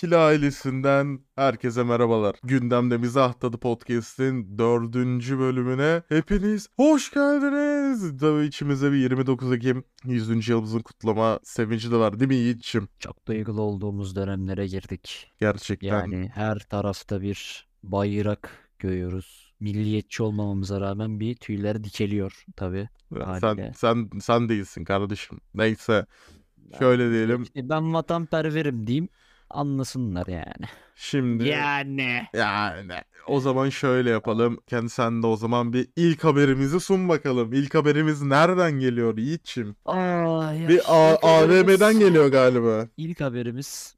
İkili ailesinden herkese merhabalar. Gündemde Mizah Tadı Podcast'in dördüncü bölümüne hepiniz hoş geldiniz. Tabii içimizde bir 29 Ekim 100. yılımızın kutlama sevinci de var değil mi Yiğit'ciğim? Çok duygulu olduğumuz dönemlere girdik. Gerçekten. Yani her tarafta bir bayrak görüyoruz. Milliyetçi olmamamıza rağmen bir tüyler dikeliyor tabii. sen, haliyle. sen, sen değilsin kardeşim. Neyse şöyle diyelim. İşte ben vatanperverim diyeyim anlasınlar yani. Şimdi Yani. yani o zaman şöyle yapalım. Kendi sen de o zaman bir ilk haberimizi sun bakalım. İlk haberimiz nereden geliyor? Aa, ya Bir A- AVM'den geliyor galiba. İlk haberimiz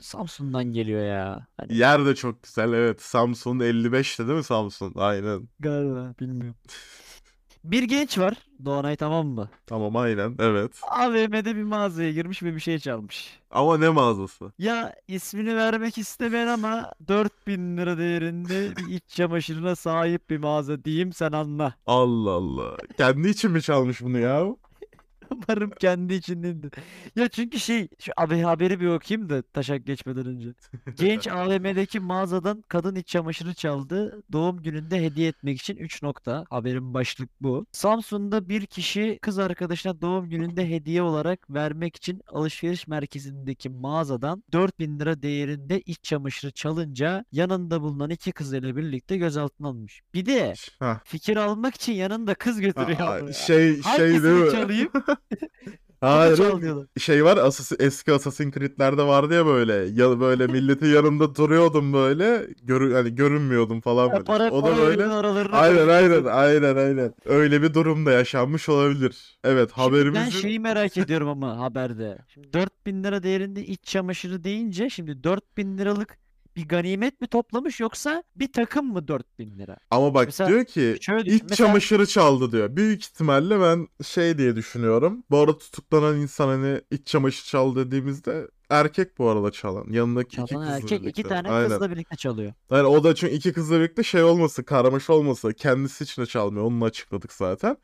Samsun'dan geliyor ya. Hani Yer de çok güzel evet. Samsun 55'te değil mi Samsun? Aynen. galiba bilmiyorum. Bir genç var. Doğanay tamam mı? Tamam aynen evet. AVM'de bir mağazaya girmiş ve bir şey çalmış. Ama ne mağazası? Ya ismini vermek istemeyen ama 4000 lira değerinde bir iç çamaşırına sahip bir mağaza diyeyim sen anla. Allah Allah. Kendi için mi çalmış bunu ya? Umarım kendi içindedir. Ya çünkü şey şu abi haberi bir okuyayım da taşak geçmeden önce. Genç AVM'deki mağazadan kadın iç çamaşırı çaldı. Doğum gününde hediye etmek için 3 nokta. Haberin başlık bu. Samsun'da bir kişi kız arkadaşına doğum gününde hediye olarak vermek için alışveriş merkezindeki mağazadan 4000 lira değerinde iç çamaşırı çalınca yanında bulunan iki kız ile birlikte gözaltına alınmış. Bir de Hah. fikir almak için yanında kız götürüyor. Aa, şey şey Hangisini değil mi? çalayım? Hayır. Şey var Assassin- eski Assassin's Creed'lerde vardı ya böyle ya böyle milletin yanında duruyordum böyle görü hani görünmüyordum falan böyle. para, o da böyle Aynen aynen aynen aynen. Öyle bir durumda yaşanmış olabilir. Evet Şimdi ben şeyi merak ediyorum ama haberde. Şimdi 4000 lira değerinde iç çamaşırı deyince şimdi 4000 liralık bir ganimet mi toplamış yoksa bir takım mı 4000 lira? ama bak Mesela diyor ki şöyle düşün, iç mesela- çamaşırı çaldı diyor. Büyük ihtimalle ben şey diye düşünüyorum. Bu arada tutuklanan insan hani iç çamaşırı çaldı dediğimizde erkek bu arada çalan. Yanındaki iki Çalan kızla erkek iki birlikte. tane Aynen. kızla birlikte çalıyor. Yani o da çünkü iki kızla birlikte şey olması, karmaşa olması, kendisi için de çalmıyor. Onu açıkladık zaten.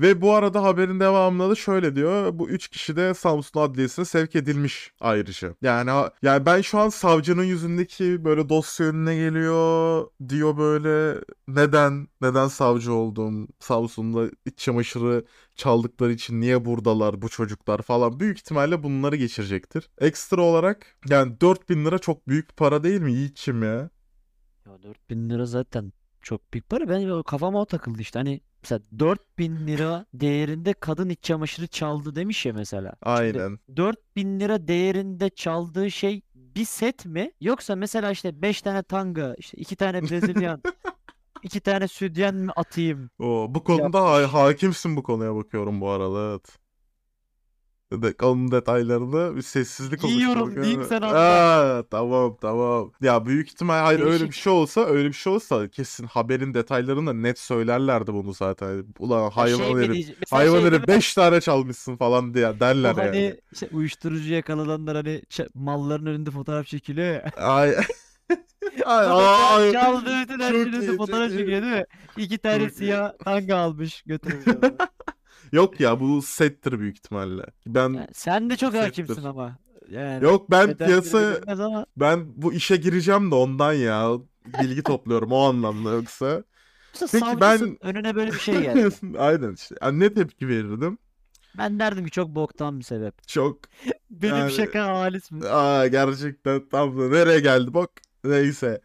Ve bu arada haberin devamında da şöyle diyor. Bu üç kişi de Samsun Adliyesi'ne sevk edilmiş ayrıca. Yani yani ben şu an savcının yüzündeki böyle dosya önüne geliyor diyor böyle neden neden savcı oldum Samsun'da iç çamaşırı çaldıkları için niye buradalar bu çocuklar falan büyük ihtimalle bunları geçirecektir. Ekstra olarak yani 4000 lira çok büyük bir para değil mi Yiğit'çim ya? Ya 4000 lira zaten çok büyük para. Ben kafama o takıldı işte. Hani mesela 4000 lira değerinde kadın iç çamaşırı çaldı demiş ya mesela. Şimdi Aynen. 4000 lira değerinde çaldığı şey bir set mi? Yoksa mesela işte 5 tane tanga, işte 2 tane Brezilyan, 2 tane sütyen mi atayım? O, bu konuda ha- hakimsin bu konuya bakıyorum bu arada evet. De, onun detaylarını bir sessizlik oluştu Yiyorum bakıyorum. diyeyim sen anla. Tamam tamam. Ya büyük ihtimal hayır öyle bir Değişik. şey olsa öyle bir şey olsa kesin haberin detaylarını da net söylerlerdi bunu zaten. Ulan Ya hayvan şey herif. diyeceğim? Hayvan şey herif mi? 5 tane çalmışsın falan diye derler hani yani. işte uyuşturucu yakalananlar hani malların önünde fotoğraf çekiliyor. Ay. Ay, ay. çal- çaldığı bütün her şeyin fotoğraf çekiyor değil mi? İki tane siyah tanga almış götürmüş. Yok ya bu settir büyük ihtimalle. Ben sen de çok Settir. hakimsin ama. Yani yok ben neden piyasa ama Ben bu işe gireceğim de ondan ya. Bilgi topluyorum o anlamda yoksa. Peki ben- önüne böyle bir şey geldi. Aynen işte. Yani ne tepki verirdim? Ben derdim ki çok boktan bir sebep. Çok Benim Yani- şaka halis mi? aa gerçekten tam da nereye geldi bak. Neyse.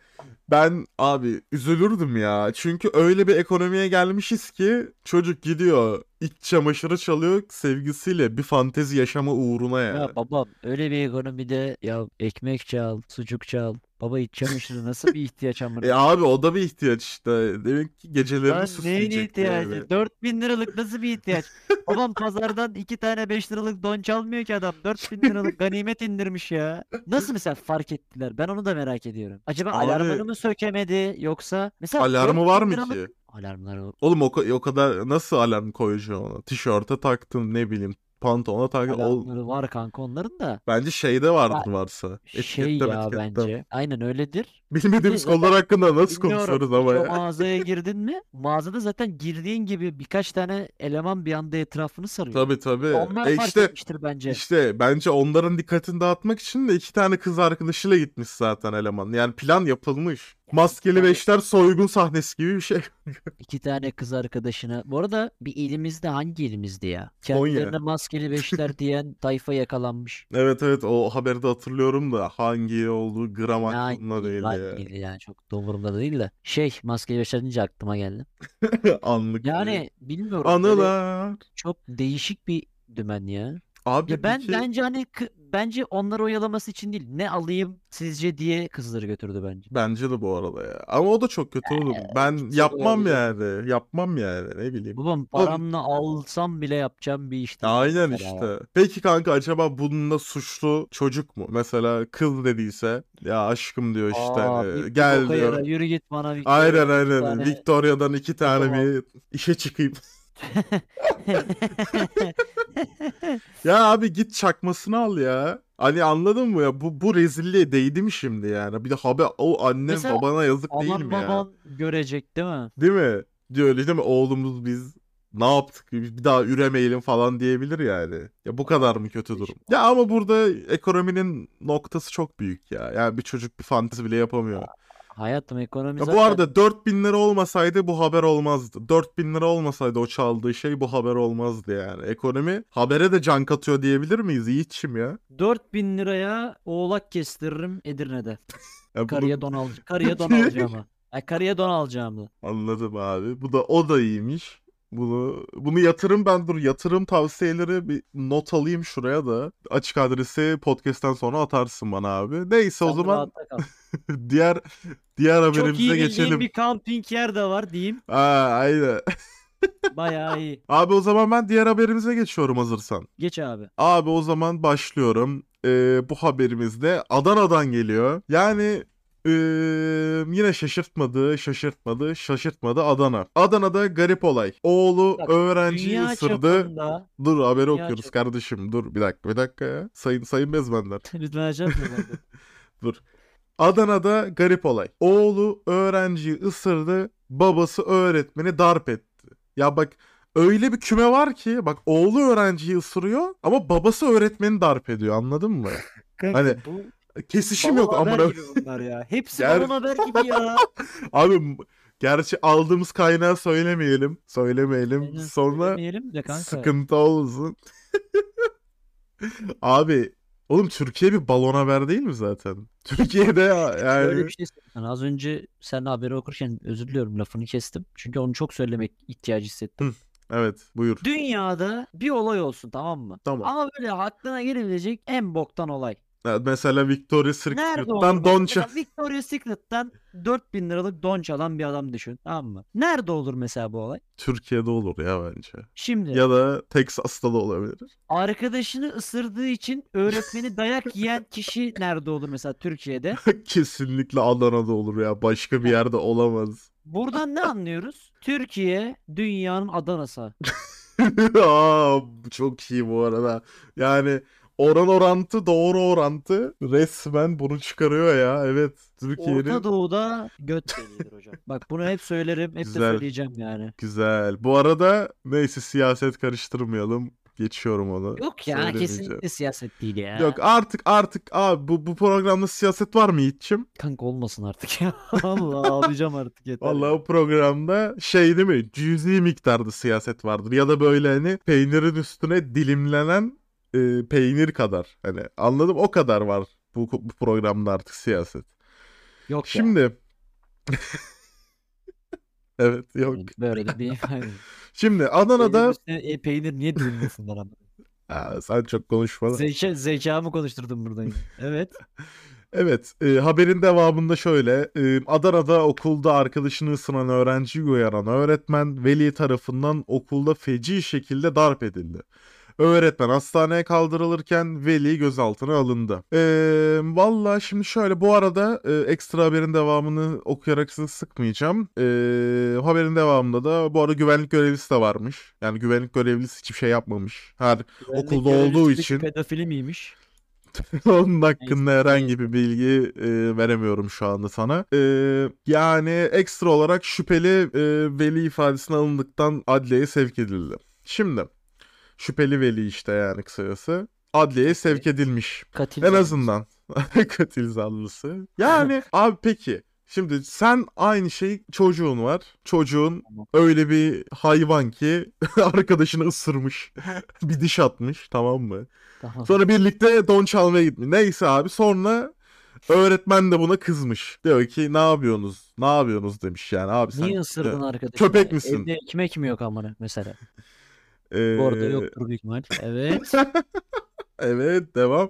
Ben abi üzülürdüm ya. Çünkü öyle bir ekonomiye gelmişiz ki çocuk gidiyor iç çamaşırı çalıyor sevgisiyle bir fantezi yaşama uğruna yani. Ya babam öyle bir ekonomide ya ekmek çal, sucuk çal. Baba iç çamaşırı nasıl bir ihtiyaç amına? E abi o da bir ihtiyaç işte. Demek ki gecelerini Lan neyin süsleyecek ihtiyacı? yani. 4000 liralık nasıl bir ihtiyaç? Babam pazardan iki tane 5 liralık don çalmıyor ki adam. 4000 liralık ganimet indirmiş ya. Nasıl mesela fark ettiler? Ben onu da merak ediyorum. Acaba Abi- alarmını mı sökemedi yoksa mesela Alarmı var 4000 mı liralık ki? Alarmlar Oğlum o, ka- o kadar nasıl alarm koyacaksın ona? Tişörte taktın ne bileyim pantolona taktın. Ol- var kanka onların da. Bence şeyde vardır varsa. Şey Etikette ya bence. Aynen öyledir. Bilmediğimiz konular hakkında nasıl Bilmiyorum, konuşuyoruz ama hiç o ya. mağazaya girdin mi? Mağazada zaten girdiğin gibi birkaç tane eleman bir anda etrafını sarıyor. Tabii tabii. Onlar E fark işte etmiştir bence. işte bence onların dikkatini dağıtmak için de iki tane kız arkadaşıyla gitmiş zaten eleman. Yani plan yapılmış. Maskeli tane- Beşler soygun sahnesi gibi bir şey. İki tane kız arkadaşına. Bu arada bir ilimizde hangi ilimizdi ya? Konya. Kendilerine maskeli beşler diyen tayfa yakalanmış. Evet evet o haberi de hatırlıyorum da hangi olduğu gram aklımda değil hangi ya. il yani çok da umurumda değil de. Şey maskeli beşler deyince aklıma geldi. Anlık. Yani bilmiyorum. Anılar. çok değişik bir dümen ya. Abi Ya ben peki- bence hani bence onları oyalaması için değil. Ne alayım sizce diye kızları götürdü bence. Bence de bu arada ya. Ama o da çok kötü olur. Ben yapmam yani. Yapmam yani ne bileyim. Babam paramla alsam bile yapacağım bir iş değil Aynen mesela ya. işte. Peki kanka acaba bununla suçlu çocuk mu? Mesela kız dediyse ya aşkım diyor işte Aa, hani, bir- bir gel boka diyor. yara, yürü git bana Victoria, Aynen bir aynen. tane- Victoria'dan iki tane Tamam. bir işe çıkayım. Ya abi git çakmasını al ya. Hani anladın mı ya? Bu bu rezilliğe değdi mi şimdi yani? Bir de haber o annen Mesela babana yazık değil mi ya? baban görecek değil mi? Değil mi? Diyor öyle değil mi? Oğlumuz biz ne yaptık? Bir daha üremeyelim falan diyebilir yani. Ya bu kadar mı kötü durum? Ya ama burada ekonominin noktası çok büyük ya. Yani bir çocuk bir fantezi bile yapamıyor. Hayatım ekonomi Ya zaten bu arada 4000 lira olmasaydı bu haber olmazdı. 4000 lira olmasaydı o çaldığı şey bu haber olmazdı yani. Ekonomi habere de can katıyor diyebilir miyiz Yiğit'çim ya? 4000 liraya oğlak kestiririm Edirne'de. Ya bunu- Karıya don al karıya don alacağım. Ay, karıya don alacağım da. Anladım abi. Bu da o da iyiymiş. Bunu bunu yatırım ben dur yatırım tavsiyeleri bir not alayım şuraya da. Açık adresi podcast'ten sonra atarsın bana abi. Neyse o Sen zaman rahatta kal. diğer diğer Çok iyi haberimize bildiğim geçelim. bir kamping yer de var diyeyim. Aa, aynen. Bayağı iyi. Abi o zaman ben diğer haberimize geçiyorum hazırsan. Geç abi. Abi o zaman başlıyorum. Ee, bu haberimiz de Adana'dan geliyor. Yani ee, yine şaşırtmadı, şaşırtmadı, şaşırtmadı Adana. Adana'da garip olay. Oğlu Bak, öğrenciyi Dünya ısırdı. çapında Dur haberi Dünya okuyoruz çapı- kardeşim. Dur bir dakika bir dakika ya. Sayın sayın bezmenler. lütfen açar mısın? Dur. Adana'da garip olay. Oğlu öğrenciyi ısırdı. Babası öğretmeni darp etti. Ya bak öyle bir küme var ki bak oğlu öğrenciyi ısırıyor ama babası öğretmeni darp ediyor anladın mı? Hani bu kesişim balon yok haber amına. gibi bunlar ya. Hepsi Ger- balon haber gibi ya. Abi gerçi aldığımız kaynağı söylemeyelim. Söylemeyelim. Aynen, Sonra söylemeyelim de kanka. sıkıntı olsun. Abi oğlum Türkiye bir balon haber değil mi zaten? Türkiye'de ya yani. Öyle bir şey söyleyeyim. Az önce sen haberi okurken özür diliyorum lafını kestim. Çünkü onu çok söylemek ihtiyacı hissettim. Evet buyur. Dünyada bir olay olsun tamam mı? Tamam. Ama böyle aklına gelebilecek en boktan olay. Ya Mesela Victoria's Nerede olur? Secret'tan mesela? don Mesela Victoria's Secret'tan 4000 liralık don çalan bir adam düşün. Tamam mı? Nerede olur mesela bu olay? Türkiye'de olur ya bence. Şimdi Ya da Texas'ta da olabilir. arkadaşını ısırdığı için öğretmeni dayak yiyen kişi nerede olur mesela Türkiye'de? Kesinlikle Adana'da olur ya. Başka bir yerde olamaz. Buradan ne anlıyoruz? Türkiye dünyanın Adana'sı. Aa, bu çok iyi bu arada. Yani oran orantı doğru orantı resmen bunu çıkarıyor ya. Evet. Türkiye'nin Orta Doğu'da göt hocam. Bak bunu hep söylerim, hep de Güzel. söyleyeceğim yani. güzel. Bu arada neyse siyaset karıştırmayalım. Geçiyorum onu. Yok ya kesinlikle siyaset değil ya. Yok artık artık abi bu, bu programda siyaset var mı Yiğit'çim? Kanka olmasın artık ya. Allah ağlayacağım artık yeter. Vallahi o programda şey değil mi? Cüzi miktarda siyaset vardır. Ya da böyle hani peynirin üstüne dilimlenen e, peynir kadar. Hani anladım o kadar var bu, bu programda artık siyaset. Yok ya. Şimdi Evet yok. Böyle de bir Şimdi Adana'da e, peynir niye dilimlisin bana? Aa, sen çok konuşma. Zeka, zekamı konuşturdum buradan. Evet. Evet, e, haberin devamında şöyle. e, Adana'da okulda arkadaşını ısıran öğrenciyi uyaran öğretmen veli tarafından okulda feci şekilde darp edildi. Öğretmen hastaneye kaldırılırken veli gözaltına alındı. E, Valla şimdi şöyle bu arada e, ekstra haberin devamını okuyarak sizi sıkmayacağım. E, haberin devamında da bu arada güvenlik görevlisi de varmış. Yani güvenlik görevlisi hiçbir şey yapmamış. Her Güvenlik Okulda olduğu için- Pedofili miymiş? Onun hakkında herhangi bir bilgi e, veremiyorum şu anda sana. E, yani ekstra olarak şüpheli e, veli ifadesine alındıktan adliyeye sevk edildi. Şimdi şüpheli veli işte yani kısacası adliyeye sevk edilmiş. Katil En azından katil zanlısı. Yani abi peki şimdi sen aynı şey çocuğun var. Çocuğun öyle bir hayvan ki arkadaşını ısırmış. bir diş atmış tamam mı? Tamam. Sonra birlikte don çalmaya gitmiş. Neyse abi sonra öğretmen de buna kızmış. Diyor ki ne yapıyorsunuz? Ne yapıyorsunuz demiş yani abi sen. Niye ısırdın arkadaşını? köpek misin? Evde ekmek mi yok amına mesela? E, Bu arada yoktur büyük ihtimal. Evet. Evet devam.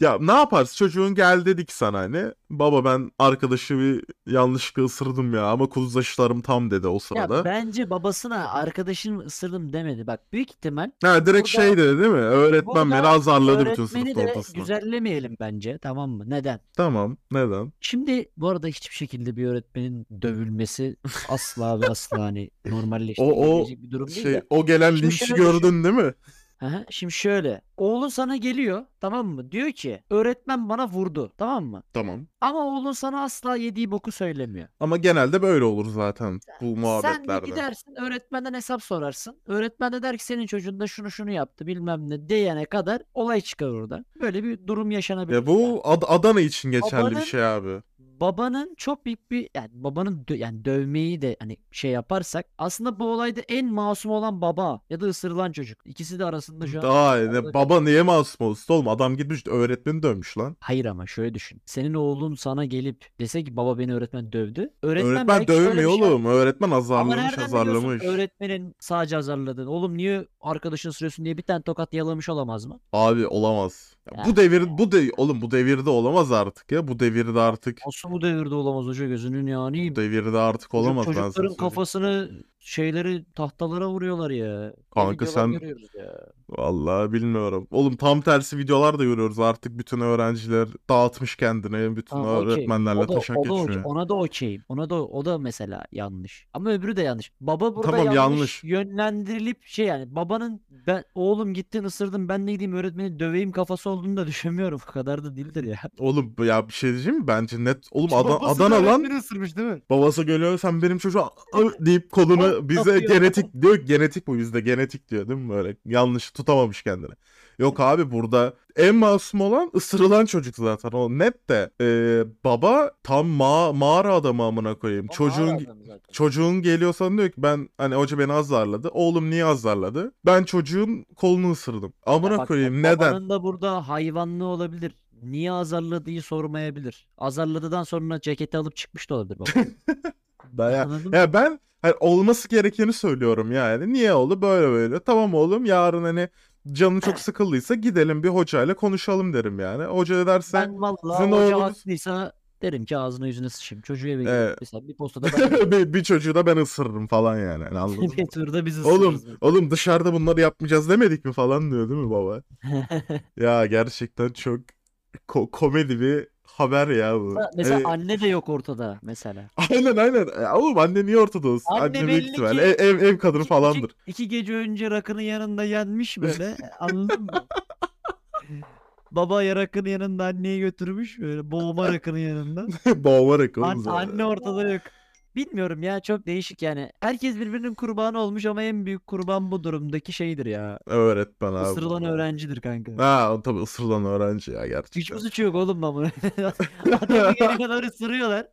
Ya ne yaparsın? Çocuğun gel dedik sana hani. Baba ben arkadaşı bir yanlışlıkla ısırdım ya ama kuzlaşlarım tam dedi o Ya sırada. bence babasına arkadaşımı ısırdım demedi. Bak büyük ihtimal Ha direkt burada- şey dedi değil mi? Öğretmen beni azarladı bütün öğretmeni sınıf de ortasında. güzellemeyelim bence tamam mı? Neden? Tamam. Neden? Şimdi bu arada hiçbir şekilde bir öğretmenin dövülmesi asla ve asla hani normalleştirilecek bir durum değil Şey de. o gelen Şimdi şöyle gördün değil mi? Aha, şimdi şöyle. Oğlun sana geliyor tamam mı? Diyor ki öğretmen bana vurdu tamam mı? Tamam. Ama oğlun sana asla yediği boku söylemiyor. Ama genelde böyle olur zaten bu Sen de muhabbetlerde. gidersin öğretmenden hesap sorarsın. Öğretmen de der ki senin çocuğun da şunu şunu yaptı bilmem ne diyene kadar olay çıkar orada. Böyle bir durum yaşanabilir. Ya bu Ad- Adana için geçerli bir Babanın- şey abi. Babanın çok büyük bir yani babanın dö- yani dövmeyi de hani şey yaparsak aslında bu olayda en masum olan baba ya da ısırılan çocuk. İkisi de arasında şu an Daha ne, baba niye masum olsun oğlum? Adam gitmiş öğretmeni dövmüş lan. Hayır ama şöyle düşün. Senin oğlun sana gelip dese ki baba beni öğretmen dövdü. Öğretmen, Öğretmen belki şöyle dövmüyor şey- oğlum. Öğretmen Ama azarlamış nereden biliyorsun azarlamış. öğretmenin sadece azarladığını? Oğlum niye arkadaşını sürüyorsun diye bir tane tokat yalamış olamaz mı? Abi olamaz. Ya bu devir bu de oğlum bu devirde olamaz artık ya. Bu devirde artık Nasıl bu devirde olamaz hoca gözünün yani? bu devirde artık olamaz ben sana Çocukların söyleyeyim. kafasını şeyleri tahtalara vuruyorlar ya. Kanka Videolar sen- görüyoruz ya. Vallahi bilmiyorum. Oğlum tam tersi videolar da görüyoruz. Artık bütün öğrenciler dağıtmış kendini. Bütün Tamam, okey. öğretmenlerle O da- taşak o da okey. geçiyor. Ona da okeyim. Ona da o da mesela yanlış. Ama öbürü de yanlış. Baba burada Tamam, yanlış, yanlış. yönlendirilip şey yani babanın ben oğlum gittin ısırdın ben ne gideyim öğretmeni döveyim kafası olduğunu da düşünmüyorum. O kadar da değildir ya. Oğlum ya bir şey diyeceğim mi? Bence net. Oğlum Ada- Babası da Adana lan. öğretmeni ısırmış değil mi? Babası geliyor sen benim çocuğa "Aa!" deyip kolunu bize yapıyor. genetik diyor genetik bu bizde genetik diyor değil mi böyle yanlış tutamamış kendini. Yok abi burada en masum olan ısırılan çocuk zaten o net de Ee, baba tam ma mağara adamı amına koyayım. O Çocuğun çocuğun geliyorsan diyor ki ben hani hoca beni azarladı. Oğlum niye azarladı? Ben çocuğun kolunu ısırdım. Amına bak, koyayım neden? Babanın da burada hayvanlığı olabilir. Niye azarladığı sormayabilir. Azarladıdan sonra ceketi alıp çıkmış da olabilir baba. Ben ya, Anladın mı? ya ben hani olması gerekeni söylüyorum yani. Niye oldu böyle böyle? Tamam oğlum yarın hani canın çok sıkıldıysa gidelim bir hocayla konuşalım derim yani. Hoca derse Ben vallahi sizin hoca oğlunuz- haklıysa derim ki ağzına yüzüne sıçayım. Çocuğu eve Evet. mesela bir postada ben bir, bir çocuğu da ben ısırırım falan yani. Hani anladın mı? bir turda biz Oğlum, ısırırız. oğlum dışarıda bunları yapmayacağız demedik mi falan diyor değil mi baba? Ya gerçekten çok ko- komedi bir haber ya bu. Mesela Ee, anne de yok ortada mesela. aynen aynen. Ya oğlum anne niye ortada olsun? Anne Anne, büyük belli ihtimal. ki Ev, ev, ev kadını İki, falandır. iki, iki gece önce rakının yanında yenmiş böyle anladın mı? Baba ya rakının yanında anneyi götürmüş böyle boğma rakının yanında. Boğma An- anne ortada yok. Bilmiyorum ya çok değişik yani. Herkes birbirinin kurbanı olmuş ama en büyük kurban bu durumdaki şeydir ya. Öğretmen abi. Isırılan öğrencidir kanka. Ha o tabii ısırılan öğrenci ya gerçekten. Hiçbir suçu yok oğlum ben bunu. Adamı geri kadar ısırıyorlar.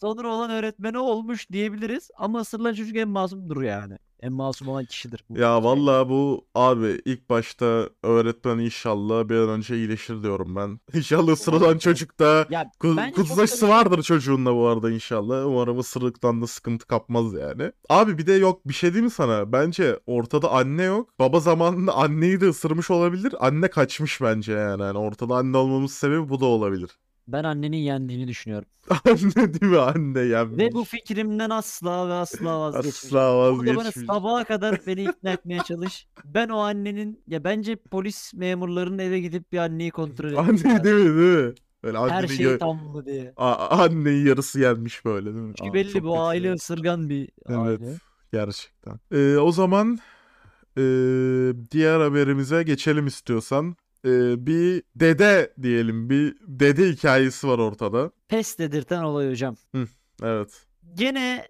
Sonra olan öğretmeni olmuş diyebiliriz. Ama ısırılan çocuk en masumdur yani. En masum olan kişidir. bu Ya şey. vallahi bu abi ilk başta öğretmen inşallah bir an önce iyileşir diyorum ben. İnşallah ısırılan çocuk da Ya Kuz, bence çok kuzlaşısı vardır çocuğunla bu arada inşallah. Umarım ısırıktan da sıkıntı kapmaz yani. Abi bir de yok bir şey diyeyim mi sana? Bence ortada anne yok. Baba zamanında anneyi de ısırmış olabilir. Anne kaçmış bence yani. yani ortada anne olmamız sebebi bu da olabilir. Ben annenin yendiğini düşünüyorum. Anne değil mi? Anne yenmiş. Ve bu fikrimden asla ve asla vazgeçmeyeceğim. Asla Burada bana vazgeçmiş. sabaha kadar beni ikna etmeye çalış. Ben o annenin ya bence polis memurlarının eve gidip bir anneyi kontrol etmesi Anne değil mi? Değil mi? Böyle Her annenin şey gö- tam mı diye. A- anneyi yarısı yenmiş böyle değil mi? Çünkü Aa, belli çok bu kötü aile ya. ısırgan bir Evet. aile. Gerçekten. Ee, o zaman ee, diğer haberimize geçelim istiyorsan. E, bir dede diyelim bir dede hikayesi var ortada. Pes dedirten olay hocam. Evet. Gene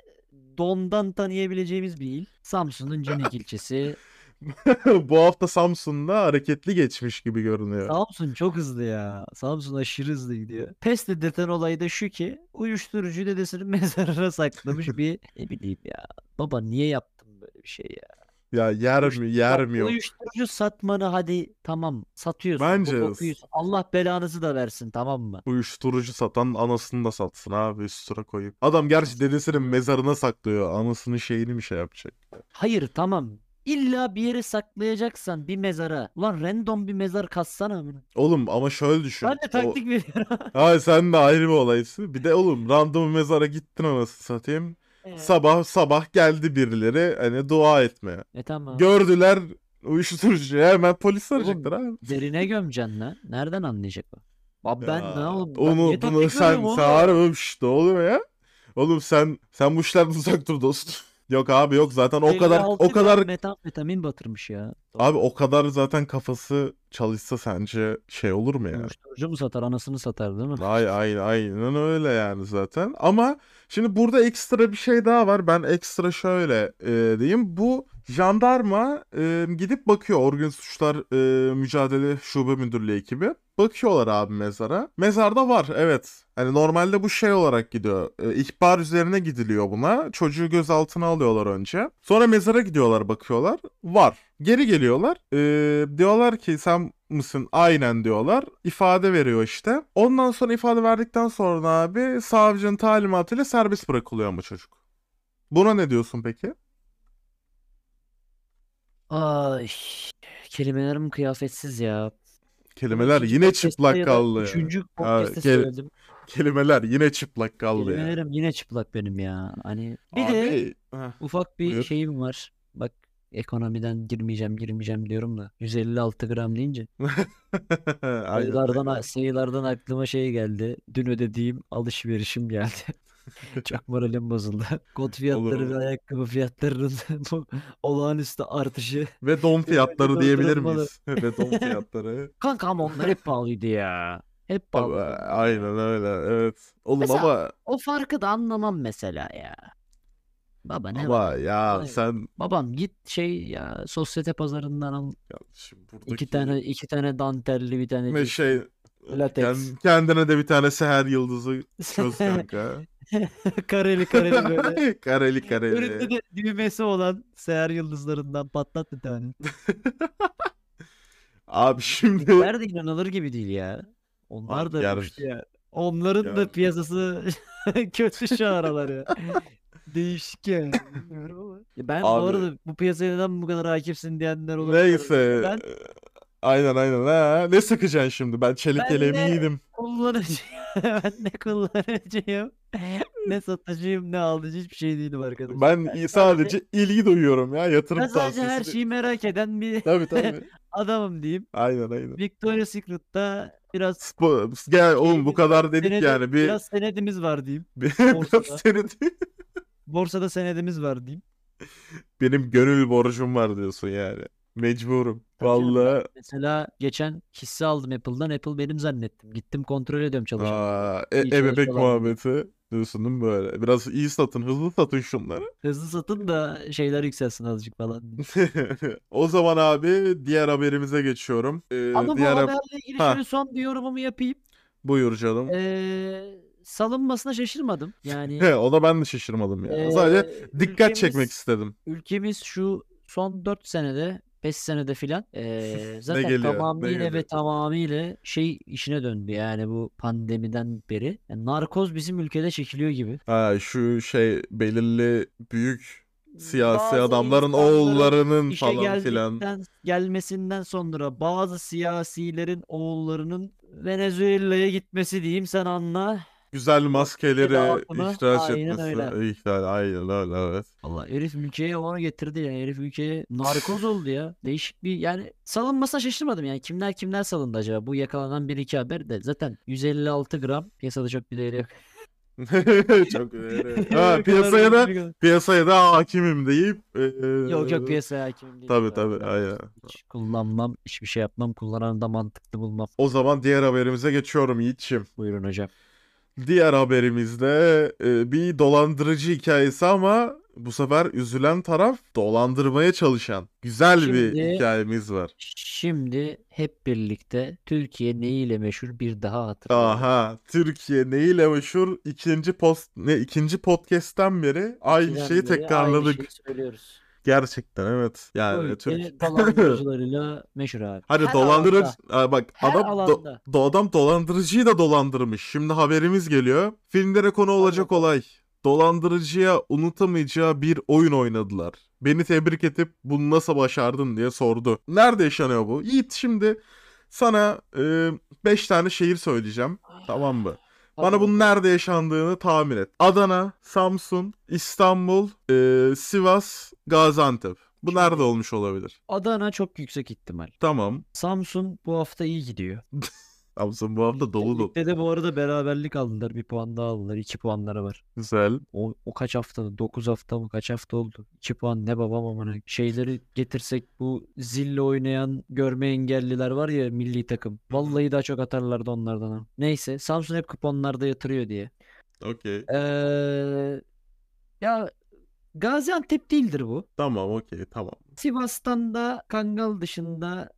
dondan tanıyabileceğimiz bir il. Samsun'un Canik ilçesi. Bu hafta Samsun'da hareketli geçmiş gibi görünüyor. Samsun çok hızlı ya. Samsun aşırı hızlı gidiyor. Pes dedirten olay da şu ki uyuşturucu dedesinin mezarına saklamış bir ne bileyim ya. Baba niye yaptın böyle bir şey ya? Ya yer mi yer mi yok. Uyuşturucu satmanı hadi tamam satıyorsun. Bence. Allah belanızı da versin tamam mı? Uyuşturucu satan anasını da satsın abi üstüne koyup. Adam gerçi dedesinin mezarına saklıyor. Anasının şeyini mi şey yapacak? Hayır tamam. İlla bir yere saklayacaksan bir mezara. Ulan random bir mezar kassana amına. Oğlum ama şöyle düşün. Ben de O- taktik veriyorum. Hayır sen de ayrı bir olaysın. Bir de oğlum random mezara gittin anasını satayım. Sabah sabah geldi birileri hani dua etmeye. E tamam. Gördüler uyuşturucuyu hemen polis Oğlum, arayacaklar abi. Derine gömeceksin lan. Nereden anlayacak o? Abi ben Ya, ne oğlum? ben Onu niye bunu taktik sen veriyorum sen oğlum? harbi şşt ne oluyor ya? Oğlum sen sen bu işlerden uzak dur dostum. Yok abi yok zaten o kadar 56 o gram kadar metamfetamin batırmış ya. Abi o kadar zaten kafası çalışsa sence şey olur mu ya? Uyuşturucu mu satar anasını satar değil mi? Ay ay aynen öyle yani zaten. Ama şimdi burada ekstra bir şey daha var. Ben ekstra şöyle e, diyeyim. Bu jandarma e, gidip bakıyor. Organize Suçlar e, Mücadele Şube Müdürlüğü ekibi. Bakıyorlar abi mezara. Mezarda var evet. Hani normalde bu şey olarak gidiyor. E, ihbar üzerine gidiliyor buna. Çocuğu gözaltına alıyorlar önce. Sonra mezara gidiyorlar bakıyorlar. Var. Geri geliyorlar. E, diyorlar ki sen mısın? Aynen diyorlar. İfade veriyor işte. Ondan sonra ifade verdikten sonra abi savcının talimatıyla serbest bırakılıyor ama çocuk. Buna ne diyorsun peki? Ay kelimelerim kıyafetsiz ya. Kelimeler yine çıplak ya da kaldı. Üçüncü podcast'te söyledim. Kelimeler yine çıplak kaldı ya. Kelimelerim yine çıplak benim ya. Hani bir de Abi, heh. ufak bir buyur. şeyim var. Bak ekonomiden girmeyeceğim girmeyeceğim diyorum da 156 gram deyince sayılardan sayılardan aklıma şey geldi. Dün ödediğim alışverişim geldi. Çok moralim bozuldu. Kot fiyatları Olur. ve ayakkabı fiyatlarının bu olağanüstü artışı. Ve don fiyatları diyebilir miyiz? Ve don fiyatları. Kanka ama onlar hep pahalıydı ya. Hep pahalı. aynen öyle evet. Oğlum Mesela- ama O farkı da anlamam mesela ya. Baba ne var? ama ya Hayır. sen Babam git şey ya sosyete pazarından al Kardeşim buradaki iki tane iki tane dantelli bir tane cins- şey Latex. kend- kendine de bir tane seher yıldızı çöz kanka. kareli kareli böyle. kareli kareli. Önünde de düğmesi olan seher yıldızlarından patlat bir tane. Abi şimdi Nerede inanılır gibi değil ya. Onlar Abi da uçtu ya. Onların da Ya. piyasası kötü şu aralar ya. Yani. Ama. Ya Ben bu Abi- arada bu piyasaya neden bu kadar hakimsin diyenler olabilir. neyse. Ben Aynen aynen ha. Ne sıkacaksın şimdi? Ben çelik Ben yeleğimi de- giydim. kullanıcıyım. ben ne kullanıcıyım. ne satıcıyım ne alıcı hiçbir şey değilim arkadaşlar. Ben sadece ilgi duyuyorum ya yatırım ben sadece her şeyi merak eden bir Tabii tabii. adamım diyeyim. Aynen aynen. Victoria's Secret'ta biraz Bu, gel oğlum bu kadar dedik senedi- yani bir biraz senedimiz var diyeyim. bir- borsada. Borsada senedimiz var diyeyim. benim gönül borcum var diyorsun yani. Mecburum. Vallahi Mesela geçen hisse aldım Apple'dan. Apple benim zannettim. Gittim kontrol ediyorum çalışan. aa, e, İyi ebebek muhabbeti diyorsun değil mi böyle? Biraz iyi satın, hızlı satın şunları. Hızlı satın da şeyler yükselsin azıcık falan. diye. O zaman abi diğer haberimize geçiyorum. Ee, Ama bu diğer hab- haberle ilgili Ha. şöyle son bir yorumumu yapayım. Buyur canım. Ee, salınmasına şaşırmadım. Yani He, ona ben de şaşırmadım ya. ee, Sadece dikkat ülkemiz- çekmek istedim. Ülkemiz şu son 4 senede 5 senede filan ee, zaten geliyor, ne tamamıyla geliyor? ve tamamıyla şey işine döndü yani bu pandemiden beri. Yani narkoz bizim ülkede çekiliyor gibi. Ha şu şey belirli büyük siyasi Bazı adamların insanların oğullarının işe falan filan. geldikten gelmesinden sonra bazı siyasilerin oğullarının Venezuela'ya gitmesi diyeyim sen anla. Güzel maskeleri dağıtımı, ihraç aynen etmesi. öyle. İhlal, aynen öyle evet. Allah herif ülkeye onu getirdi yani herif ülkeye narkoz oldu ya. Değişik bir yani salınmasına şaşırmadım yani kimler kimler salındı acaba bu yakalanan bir iki haber de zaten 156 gram piyasada çok bir değeri yok. Çok ha, piyasaya da piyasaya da hakimim deyip e, Yok yok piyasaya hakimim değilim. Tabii ben. tabii Ben aynen. Hiç kullanmam, hiçbir şey yapmam, kullananı da mantıklı bulmam. O zaman diğer haberimize geçiyorum Yiğit'ciğim. Buyurun hocam. Diğer haberimizde e, bir dolandırıcı hikayesi ama bu sefer üzülen taraf dolandırmaya çalışan. Güzel bir Şimdi- hikayemiz var. Şimdi hep birlikte Türkiye neyiyle meşhur bir daha hatırlayalım. Aha, Türkiye neyle meşhur? İkinci post ne ikinci podcast'ten beri aynı şeyi beri Aynı tekrarladık. şeyi söylüyoruz. Gerçekten evet. Yani ülke Türk dolandırıcılarıyla meşhur abi. Hadi Her dolandırıcı alanda. Aa, bak Her adam do- alanda. do- adam dolandırıcıyı da dolandırmış. Şimdi haberimiz geliyor. Filmlere konu olacak olay. Dolandırıcıya unutamayacağı bir oyun oynadılar. Beni tebrik edip bunu nasıl başardın diye sordu. Nerede yaşanıyor bu? Yiğit şimdi sana 5 tane şehir söyleyeceğim. Tamam mı? Bana bunun nerede yaşandığını tahmin et. Adana, Samsun, İstanbul, e, Sivas, Gaziantep. Bu nerede olmuş olabilir? Adana çok yüksek ihtimal. Tamam. Samsun bu hafta iyi gidiyor. Samsun bu hafta dolu dolu. Ligde de bu arada beraberlik aldılar. Bir puan daha aldılar. 2 puanları var. Güzel. O, o kaç hafta? 9 hafta mı? Kaç hafta oldu? 2 puan ne babam amına. Şeyleri getirsek bu zille oynayan görme engelliler var ya milli takım. Vallahi daha çok atarlardı onlardan. ha. Neyse Samsun hep kuponlarda yatırıyor diye. Okey. Ee, ya Gaziantep değildir bu. Tamam okey tamam. Sivas'tan da Kangal dışında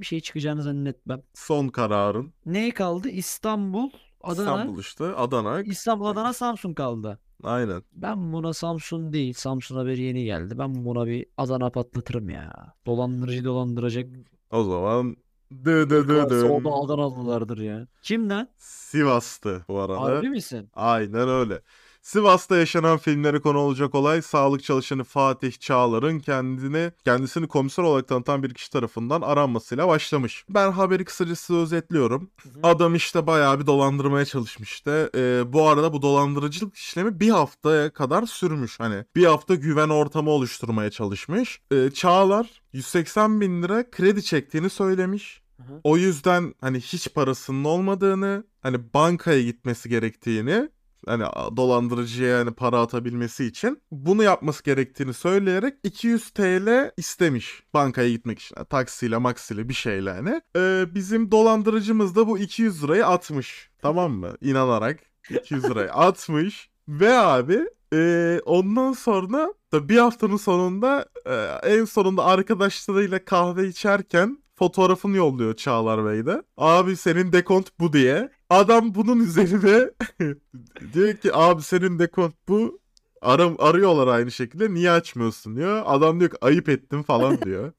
bir şey çıkacağını zannetmem. Son kararın. Ne kaldı? İstanbul, Adana. İstanbul işte. Adana. İstanbul, Adana, Samsun kaldı. Aynen. Ben buna Samsun değil. Samsun haberi yeni geldi. Ben buna bir Adana patlatırım ya. Dolandırıcı dolandıracak. O zaman dı dı dı dı. da Adanalılardır ya. Kimden? Sivas'tı bu arada. Harbi misin? Aynen öyle. Sivas'ta yaşanan filmlere konu olacak olay sağlık çalışanı Fatih Çağlar'ın kendini kendisini komiser olarak tanıtan bir kişi tarafından aranmasıyla başlamış. Ben haberi kısacası özetliyorum. Adam işte bayağı bir dolandırmaya çalışmıştı. Ee, bu arada bu dolandırıcılık işlemi bir haftaya kadar sürmüş. Hani bir hafta güven ortamı oluşturmaya çalışmış. Ee, Çağlar 180 bin lira kredi çektiğini söylemiş. O yüzden hani hiç parasının olmadığını, hani bankaya gitmesi gerektiğini, hani dolandırıcıya yani para atabilmesi için bunu yapması gerektiğini söyleyerek 200 TL istemiş bankaya gitmek için. Yani taksiyle maksiyle bir şeyle hani. Ee, bizim dolandırıcımız da bu 200 lirayı atmış. Tamam mı? İnanarak 200 lirayı atmış. Ve abi e, ondan sonra da bir haftanın sonunda e, en sonunda arkadaşlarıyla kahve içerken fotoğrafını yolluyor Çağlar Bey de. Abi senin dekont bu diye. Adam bunun üzerine diyor ki abi senin dekont bu. Aram, arıyorlar aynı şekilde niye açmıyorsun diyor. Adam diyor ki ayıp ettim falan diyor.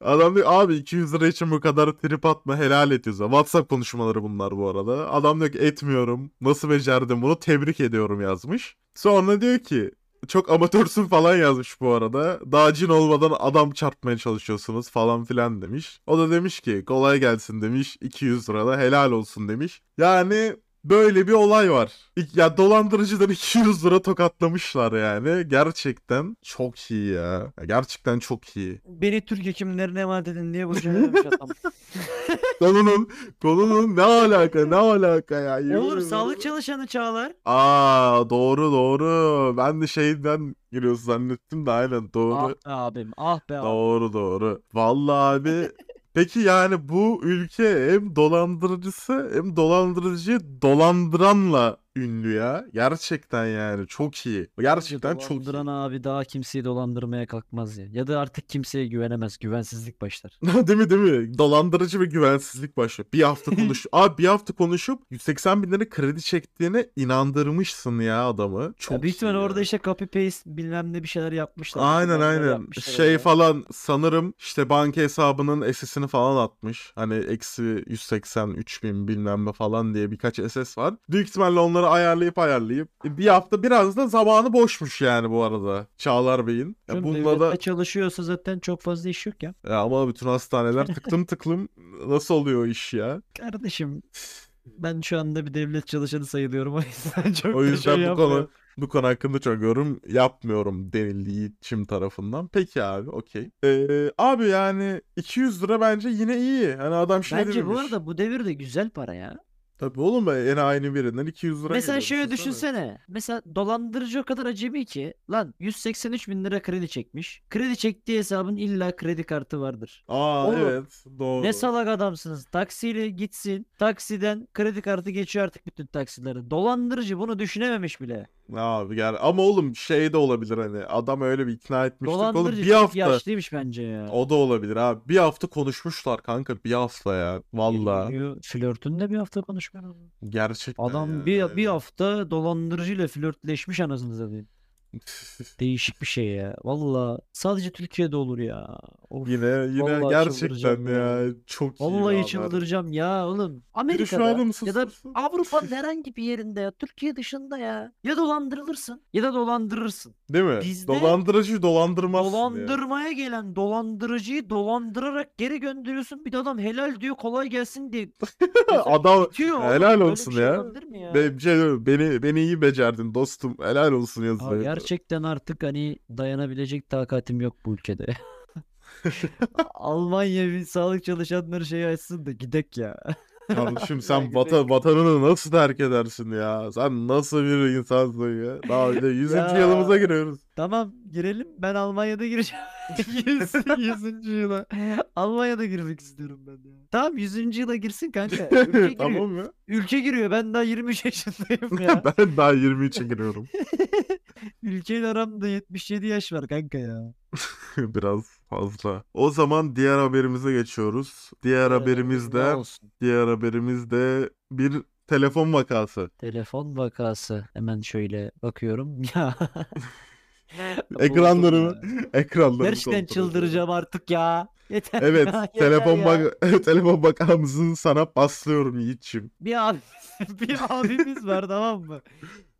Adam diyor abi 200 lira için bu kadar trip atma helal et. WhatsApp konuşmaları bunlar bu arada. Adam diyor ki etmiyorum. Nasıl becerdim bunu tebrik ediyorum yazmış. Sonra diyor ki çok amatörsün falan yazmış bu arada. Daha cin olmadan adam çarpmaya çalışıyorsunuz falan filan demiş. O da demiş ki kolay gelsin demiş. 200 lirada helal olsun demiş. Yani böyle bir olay var. Ya dolandırıcıdan 200 lira tokatlamışlar yani. Gerçekten çok iyi ya. Ya Gerçekten çok iyi. Beni Türk hekimlerine emanet edin diye boşuna demiş adam. Konunun, konunun ne alaka ne alaka ya. Yemin Olur ederim. sağlık çalışanı Çağlar. Aa doğru doğru. Ben de şeyden giriyorsun zannettim de aynen doğru. Ah be abim ah be abim. Doğru doğru. Vallahi abi peki yani bu ülke hem dolandırıcısı hem dolandırıcıyı dolandıranla ünlü ya. Gerçekten yani çok iyi. Gerçekten çok iyi. Dolandıran abi daha kimseyi dolandırmaya kalkmaz ya. Ya da artık kimseye güvenemez. Güvensizlik başlar. değil mi değil mi? Dolandırıcı ve güvensizlik başlıyor. Bir hafta konuş. Abi bir hafta konuşup 180 bin lira kredi çektiğine inandırmışsın ya adamı. Çok Ya büyük ihtimal iyi ya. orada işte copy paste bilmem ne bir şeyler yapmışlar. Aynen aynen. yapmışlar Şey oraya. falan sanırım işte banka hesabının SS'ini falan atmış. Hani eksi 180 3000 bilmem ne falan diye birkaç SS var. Büyük ihtimalle onları ayarlayıp ayarlayıp e, bir hafta biraz da zamanı boşmuş yani bu arada Çağlar Bey'in. Ya bununla da çalışıyorsa zaten çok fazla iş yok ya. ya ama bütün hastaneler tıklım tıklım nasıl oluyor iş ya? Kardeşim ben şu anda bir devlet çalışanı sayılıyorum o yüzden çok O yüzden şey bu konu bu konu hakkında çok yorum yapmıyorum denildiği çim tarafından. Peki abi okey. Ee, abi yani 200 lira bence yine iyi. Hani adam şey Bence bu demiş. arada bu devirde güzel para ya. Tabii oğlum en aynı birinden 200 lira Mesela geliyor, şöyle düşünsene. Mesela dolandırıcı o kadar acemi ki. Lan 183 bin lira kredi çekmiş. Kredi çektiği hesabın illa kredi kartı vardır. Aa Oğlum, evet doğru. Ne salak adamsınız. Taksiyle gitsin. Taksiden kredi kartı geçiyor artık bütün taksilere. Dolandırıcı bunu düşünememiş bile. Abi gel ama oğlum şey de olabilir hani adam öyle bir ikna etmiştik oğlum Dolandırıcı bir çok hafta yaşlıymış bence ya. o da olabilir abi bir hafta konuşmuşlar kanka bir hafta ya valla Flörtünde bir hafta gerçekten Adam bir, bir hafta dolandırıcıyla flörtleşmiş anasını satayım. Değişik bir şey ya. Valla sadece Türkiye'de olur ya. Of. yine yine Vallahi gerçekten ya. ya çok iyi Vallahi haber. çıldıracağım ya oğlum. Amerika'da adam ya da. Avrupa'nın herhangi bir yerinde ya Türkiye dışında ya ya dolandırılırsın ya da dolandırırsın. Değil mi? Bizde Dolandırıcıyı dolandırmazsın ya. Dolandırmaya gelen dolandırıcıyı dolandırarak geri gönderiyorsun. Bir de adam helal diyor kolay gelsin diye. Adam helal olsun şey ya. ya? Şey beni beni iyi becerdin dostum. Helal olsun yazıyor. Gerçekten artık hani dayanabilecek takatim yok bu ülkede. Almanya bir sağlık çalışanları şeyi açsın da gidek ya. Kardeşim sen vata, vatanını nasıl terk edersin ya? Sen nasıl bir insansın ya? Daha bir de 100. Ya. yılımıza giriyoruz. Tamam girelim. Ben Almanya'da gireceğim. 100. yıla. Almanya'da girmek istiyorum ben ya. Tamam 100. yıla girsin kanka. Ülke giriyor. tamam mı? Ülke giriyor. Ben daha 23 yaşındayım ya. ben daha 23'e giriyorum. Ülkeyle aramda 77 yaş var kanka ya. Biraz fazla. O zaman diğer haberimize geçiyoruz. Diğer haberimiz Ne de olsun? diğer haberimiz de bir telefon vakası. Telefon vakası. Hemen şöyle bakıyorum. Ya. Ekranlarımı Buldum ya. ekranlarımı Gerçekten kontrol ediyorum. çıldıracağım artık ya. Yeter Evet, ya, yeter telefon ya. bak telefon bakamızın sana paslıyorum Yiğit'ciğim. Bir abi bir abimiz var tamam mı?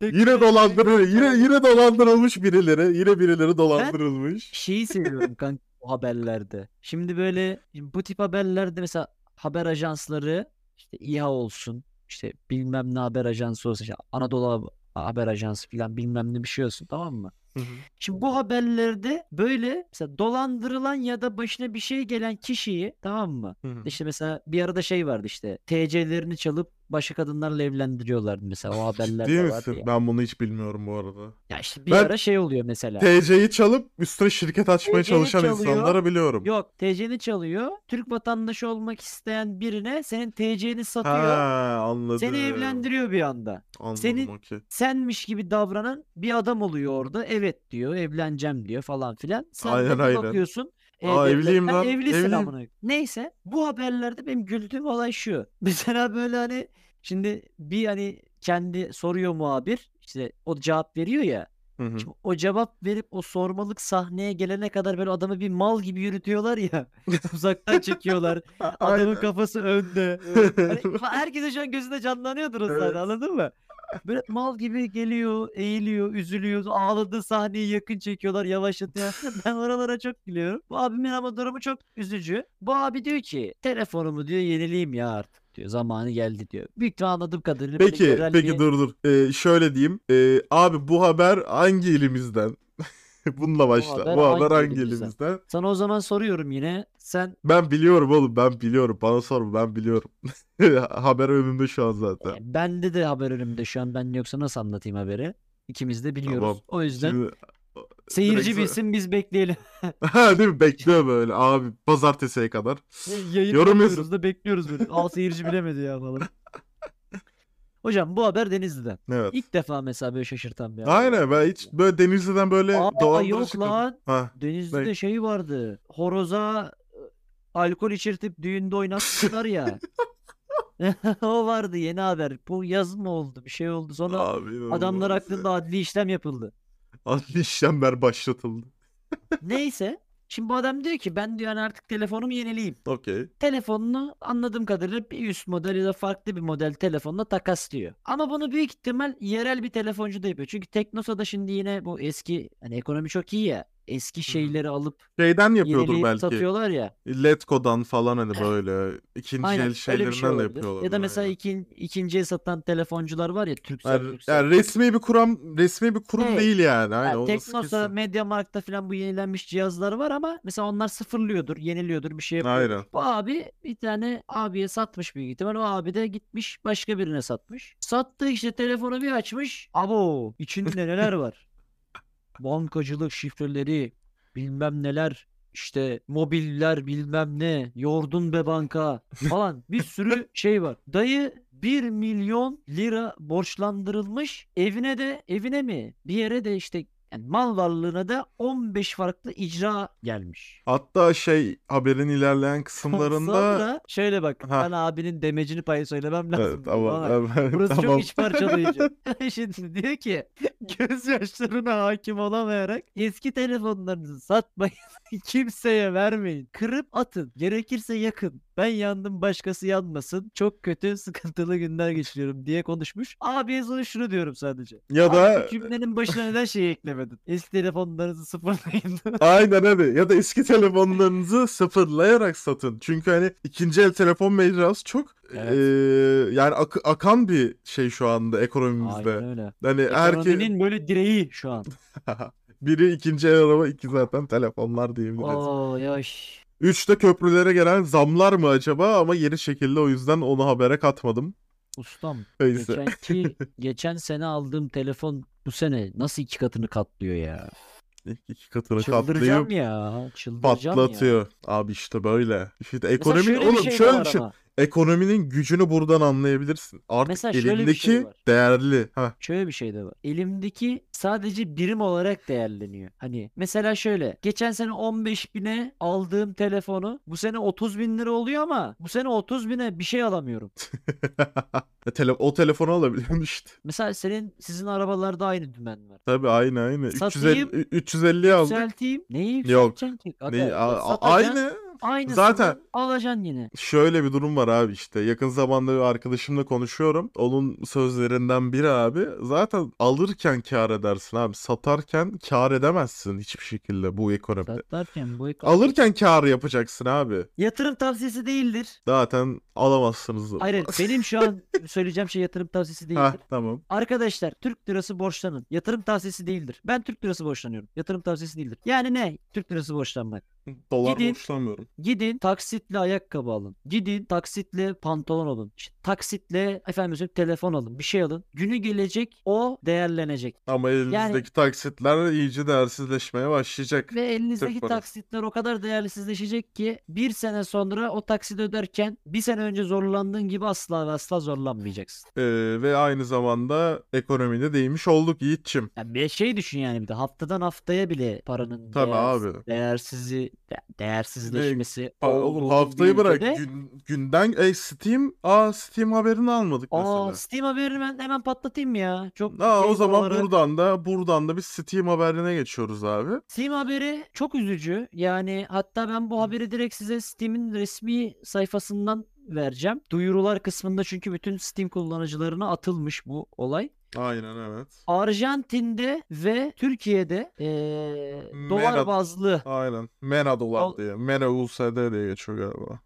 Yine Teknoloji- dolandırıyor. Yine yine dolandırılmış birileri. Yine birileri dolandırılmış. şeyi seviyorum kanka bu haberlerde. Şimdi böyle bu tip haberlerde mesela haber ajansları işte İHA olsun işte bilmem ne haber ajansı olsun işte Anadolu haber ajansı falan bilmem ne bir şey olsun tamam mı? Hı hı. Şimdi bu haberlerde böyle mesela dolandırılan ya da başına bir şey gelen kişiyi tamam mı? Hı hı. İşte mesela bir arada şey vardı işte TC'lerini çalıp başka kadınlarla evlendiriyorlardı mesela o haberler de vardı misin? ya. Ben bunu hiç bilmiyorum bu arada. Ya işte bir Ben- ara şey oluyor mesela. TC'yi çalıp üstüne şirket açmaya TC'yi çalışan çalıyor. insanları biliyorum. Yok TC'ni çalıyor. Türk vatandaşı olmak isteyen birine senin TC'ni satıyor. Ha anladım. Seni evlendiriyor bir anda. Anladım Seni- okey. Senmiş gibi davranan bir adam oluyor orada. Evet diyor, evleneceğim diyor falan filan. Sen de Aynen, bir aynen. bakıyorsun. Aa, evde- evliyim sen lan, Evlisin evliyim. amına. koyayım. Neyse bu haberlerde benim güldüğüm olay şu. Mesela böyle hani şimdi bir hani kendi soruyor muhabir. işte o cevap veriyor ya. Hı hı. Şimdi o cevap verip o sormalık sahneye gelene kadar böyle adamı bir mal gibi yürütüyorlar ya. Uzaktan çekiyorlar. Adamın Aynen. kafası önde. Hani herkese şu an gözünde canlanıyordur o sahne Evet. anladın mı? Böyle mal gibi geliyor, eğiliyor, üzülüyor. Ağladığı sahneyi yakın çekiyorlar, yavaşlatıyor. Ben oralara çok gülüyorum. Bu abimin ama durumu çok üzücü. Bu abi diyor ki telefonumu diyor yenileyim ya artık diyor. Zamanı geldi diyor. Büyük ihtimal anladığım kadarıyla Peki, peki bir- dur dur. Ee, şöyle diyeyim. Ee, abi bu haber hangi ilimizden? Bununla başla. Bu haber hangi ilimizden? Sana o zaman soruyorum yine. Sen Ben biliyorum oğlum ben biliyorum. Bana sorma ben biliyorum. Haber önümde şu an zaten. e, bende de haber önümde şu an. Ben yoksa nasıl anlatayım haberi? İkimiz de biliyoruz. Tamam. O yüzden Şimdi... seyirci direkt- bilsin biz bekleyelim. Ha değil mi? Bekliyor böyle abi pazartesiye kadar. Yayın Yorum yapıyoruz da bekliyoruz böyle. Al seyirci bilemedi ya falan. Hocam bu haber Denizli'den. Evet. İlk defa mesela böyle şaşırtan bir haber. Aynen ben hiç böyle Denizli'den böyle Aa, dolandırıcı yok lan. Ha. Denizli'de Ne? şey vardı. Horoza e, alkol içirtip düğünde oynatmışlar ya. o vardı yeni haber. Bu yaz mı oldu? Bir şey oldu. Sonra Abi adamlar hakkında adli işlem yapıldı. Adli işlemler başlatıldı. Neyse. Şimdi bu adam diyor ki ben diyor hani artık telefonumu yenileyim. Okey. Telefonunu anladığım kadarıyla bir üst model ya da farklı bir model telefonla takaslıyor. Ama bunu büyük ihtimal yerel bir telefoncu da yapıyor. Çünkü Teknosa'da şimdi yine bu eski hani ekonomi çok iyi ya. Eski şeyleri alıp Şeyden yapıyordur belki. satıyorlar ya. Letgo'dan falan hani böyle ikinci Aynen el bir şey şeylerinden de yapıyorlar. Ya da mesela ikin, ikinciye satan telefoncular var ya Turkcell, yani, yani resmi bir kurum resmi bir kurum Evet. değil yani. Aynen Yani Teknosa. Mediamarkt'ta falan bu yenilenmiş cihazlar var ama mesela onlar sıfırlıyordur, yeniliyordur, bir şey yapıyor. Aynen. Bu abi bir tane abiye satmış büyük ihtimal. O abi de gitmiş başka birine satmış. Sattığı işte telefonu bir açmış. Abo içinde neler var? Bankacılık şifreleri, bilmem neler, işte mobiller bilmem ne, yordun be banka falan bir sürü şey var. Dayı 1 milyon lira borçlandırılmış. Evine de evine mi? Bir yere de işte yani mal varlığına da 15 farklı icra gelmiş. Hatta şey haberin ilerleyen kısımlarında Sonra şöyle bak Ha. ben abinin demecini payı söylemem lazım. evet ama evet, Burası tamam. çok iç parçalayıcı. Şimdi diyor ki gözyaşlarına hakim olamayarak eski telefonlarınızı satmayın. Kimseye vermeyin. Kırıp atın. Gerekirse yakın. Ben yandım başkası yanmasın. Çok kötü sıkıntılı günler geçiriyorum diye konuşmuş. Abiye sonra şunu diyorum sadece. Ya Abi da bu cümlenin başına neden şey eklemedin? Eski telefonlarınızı sıfırlayın. aynen hadi ya da eski telefonlarınızı sıfırlayarak satın. Çünkü hani ikinci el telefon mecrası çok Evet. eee, yani ak- akan bir şey şu anda ekonomimizde. Aynen öyle. Hani herkes Ekonominin böyle direği şu an. biri ikinci el araba, iki zaten telefonlar diyebiliriz. Oo yaş. Üçte köprülere gelen zamlar mı acaba ama yeni şekilde o yüzden onu habere katmadım. Ustam Neyse. geçenki geçen sene aldığım telefon bu sene nasıl iki katını katlıyor ya? İki katını Çıldıracağım katlayıp ya. Çıldıracağım patlatıyor. Abi işte böyle. İşte ekonomi şöyle bir oğlum şey de şöyle var bir ama. Ekonominin gücünü buradan anlayabilirsin. Artık Mesela şöyle bir elindeki şey var. değerli. Ha. Şöyle bir şey de var. Elimdeki sadece birim olarak değerleniyor. Hani mesela şöyle. Geçen sene 15 bine aldığım telefonu bu sene 30 bin lira oluyor ama bu sene 30 bine bir şey alamıyorum. Tele o telefonu alabiliyorsun işte. Mesela senin sizin arabalarda aynı dümen var. Tabii aynı aynı. Satayım, 350 350'yi aldık. Yükselteyim. Neyi Yok. yükselteceksin ki? Aga, Ne, a- a- satacaksın, aynı. Aynısını Zaten- alacaksın yine. Şöyle bir durum var abi işte. Yakın zamanda bir arkadaşımla konuşuyorum. Onun sözlerinden biri abi. Zaten alırken kar edersin abi. Satarken kar edemezsin hiçbir şekilde bu ekonomide. Satarken bu ekonomi- Alırken kar yapacaksın abi. Yatırım tavsiyesi değildir. Zaten alamazsınız. Hayır benim şu an söyleyeceğim şey yatırım tavsiyesi değildir. Ha tamam. Arkadaşlar Türk lirası borçlanın. Yatırım tavsiyesi değildir. Ben Türk lirası borçlanıyorum. Yatırım tavsiyesi değildir. Yani ne? Türk lirası borçlanmak. Dolar Gidin. borçlanmıyorum. Gidin taksitle ayakkabı alın. Gidin taksitle pantolon alın. İşte taksitle efendim söyleyeyim telefon alın. Bir şey alın. Günü gelecek o değerlenecek. Ama elinizdeki Yani- taksitler iyice değersizleşmeye başlayacak. Ve elinizdeki taksitler o kadar değersizleşecek ki bir sene sonra o taksit öderken bir sene önce zorlandığın gibi asla ve asla zorlanmayacaksın. Ee, ve aynı zamanda ekonomide değmiş olduk Yiğit'çim. Yani bir şey düşün yani bir de haftadan haftaya bile paranın Tabii değersiz- abi. değersizi de- değersizleşmesi Pa- Oğlum haftayı bırak. ülkede- Gün, günden e, Steam, aa Steam haberini almadık mesela. Aa Steam haberini ben hemen patlatayım ya. Çok Aa, o zaman doları- buradan da buradan da bir Steam haberine geçiyoruz abi. Steam haberi çok üzücü. Yani hatta ben bu haberi direkt size Steam'in resmi sayfasından vereceğim. Duyurular kısmında çünkü bütün Steam kullanıcılarına atılmış bu olay. Aynen evet. Arjantin'de ve Türkiye'de eee, dolar Mera- bazlı Aynen. Mena dolar Al- diye. Mena USD diye geçiyor galiba.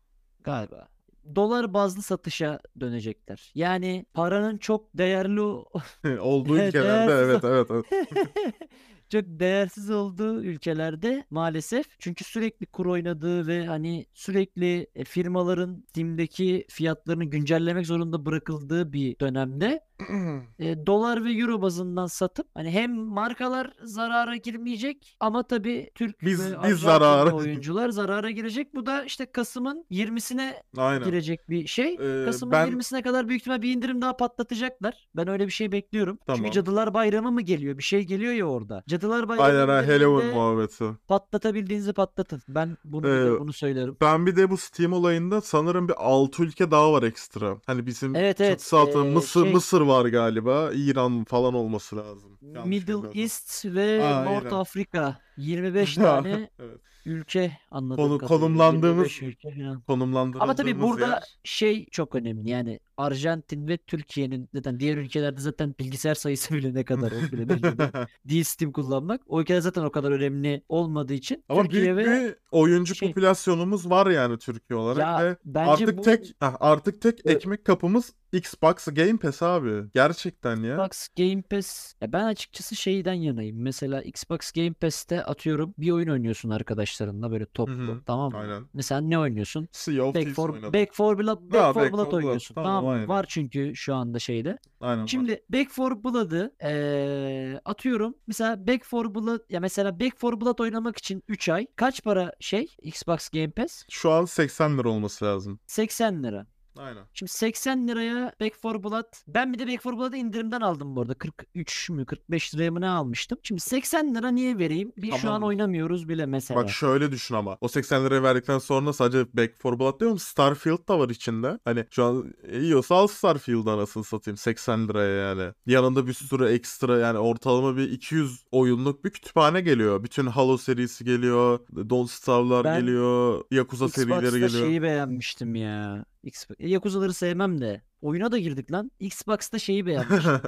galiba dolar bazlı satışa dönecekler. Yani paranın çok değerli o- Olduğu Evet, ülkelerde değersiz evet evet evet. çok değersiz olduğu ülkelerde maalesef çünkü sürekli kur oynadığı ve hani sürekli e, firmaların Steam'deki fiyatlarını güncellemek zorunda bırakıldığı bir dönemde e, dolar ve euro bazından satıp hani hem markalar zarara girmeyecek ama tabii Türk Biz- ve biz zarara. oyuncular zarara girecek. Bu da işte Kasım'ın 20'sine Aynen. girecek bir şey. Ee, Kasım'ın ben 20'sine kadar büyük ihtimal bir indirim daha patlatacaklar. Ben öyle bir şey bekliyorum. Tamam. Çünkü Cadılar Bayramı mı geliyor? Bir şey geliyor ya orada. Cadılar Bayramı aynen ha, Halloween muhabbeti. patlatabildiğinizi patlatın. Ben bunu Ee, bunu söylerim. Ben bir de bu Steam olayında sanırım bir 6 ülke daha var ekstra. Hani bizim Evet, evet, çatısı altında ee, Mısır şey- Mısır var galiba. İran falan olması lazım. Yanlış Middle. East ve Aa, North aynen. Afrika 25 Ya, tane evet. ülke anladığım Konu- konumlandığımız- 25 ülke falan. Ama tabii burada yer. şey çok önemli. Yani Arjantin ve Türkiye'nin zaten diğer ülkelerde zaten bilgisayar sayısı bile ne kadar o bile belli değil. Değil Steam kullanmak. O ülkeler zaten o kadar önemli olmadığı için Ama Türkiye büyük ve bir oyuncu şey- popülasyonumuz var yani Türkiye olarak ya ve bence artık bu tek Heh, artık tek ekmek kapımız Xbox Game Pass abi. Gerçekten ya. Xbox Game Pass ya ben açıkçası şeyden yanayım. Mesela Xbox Game Pass'te atıyorum bir oyun oynuyorsun arkadaşlarınla böyle toplu hı. tamam mı? Aynen. Mesela ne oynuyorsun? Sea of Back for oynadım. Back for Blood, Back Ha, for Back Blood Blood. oynuyorsun. Tamam, Tamam aynen. Var çünkü şu anda şeyde. Aynen. var. Şimdi Back for Blood'ı eee, atıyorum. Mesela Back for Blood ya mesela Back for Blood oynamak için 3 ay kaç para şey Xbox Game Pass? Şu an 80 lira olması lazım. 80 lira. Aynen. Şimdi 80 liraya Back 4 Blood. Ben bir de Back 4 Blood'ı indirimden aldım bu arada. 43 mü 45 liraya mı ne almıştım? Şimdi 80 lira niye vereyim? Bir şu an Tamam. oynamıyoruz bile mesela. Bak şöyle düşün ama. O 80 liraya verdikten sonra sadece Back 4 Blood diyorum. Starfield da var içinde. Hani şu an yiyorsa al Starfield'ı anasını satayım. 80 liraya yani. Yanında bir sürü ekstra yani ortalama bir 200 oyunluk bir kütüphane geliyor. Bütün Halo serisi geliyor. Don't Starve'lar Ben geliyor. Yakuza serileri Xbox'ta geliyor. şeyi beğenmiştim ya. Xbox... E, Yakuza'ları sevmem de. Oyuna da girdik lan. Xbox'ta şeyi beğenmiştim.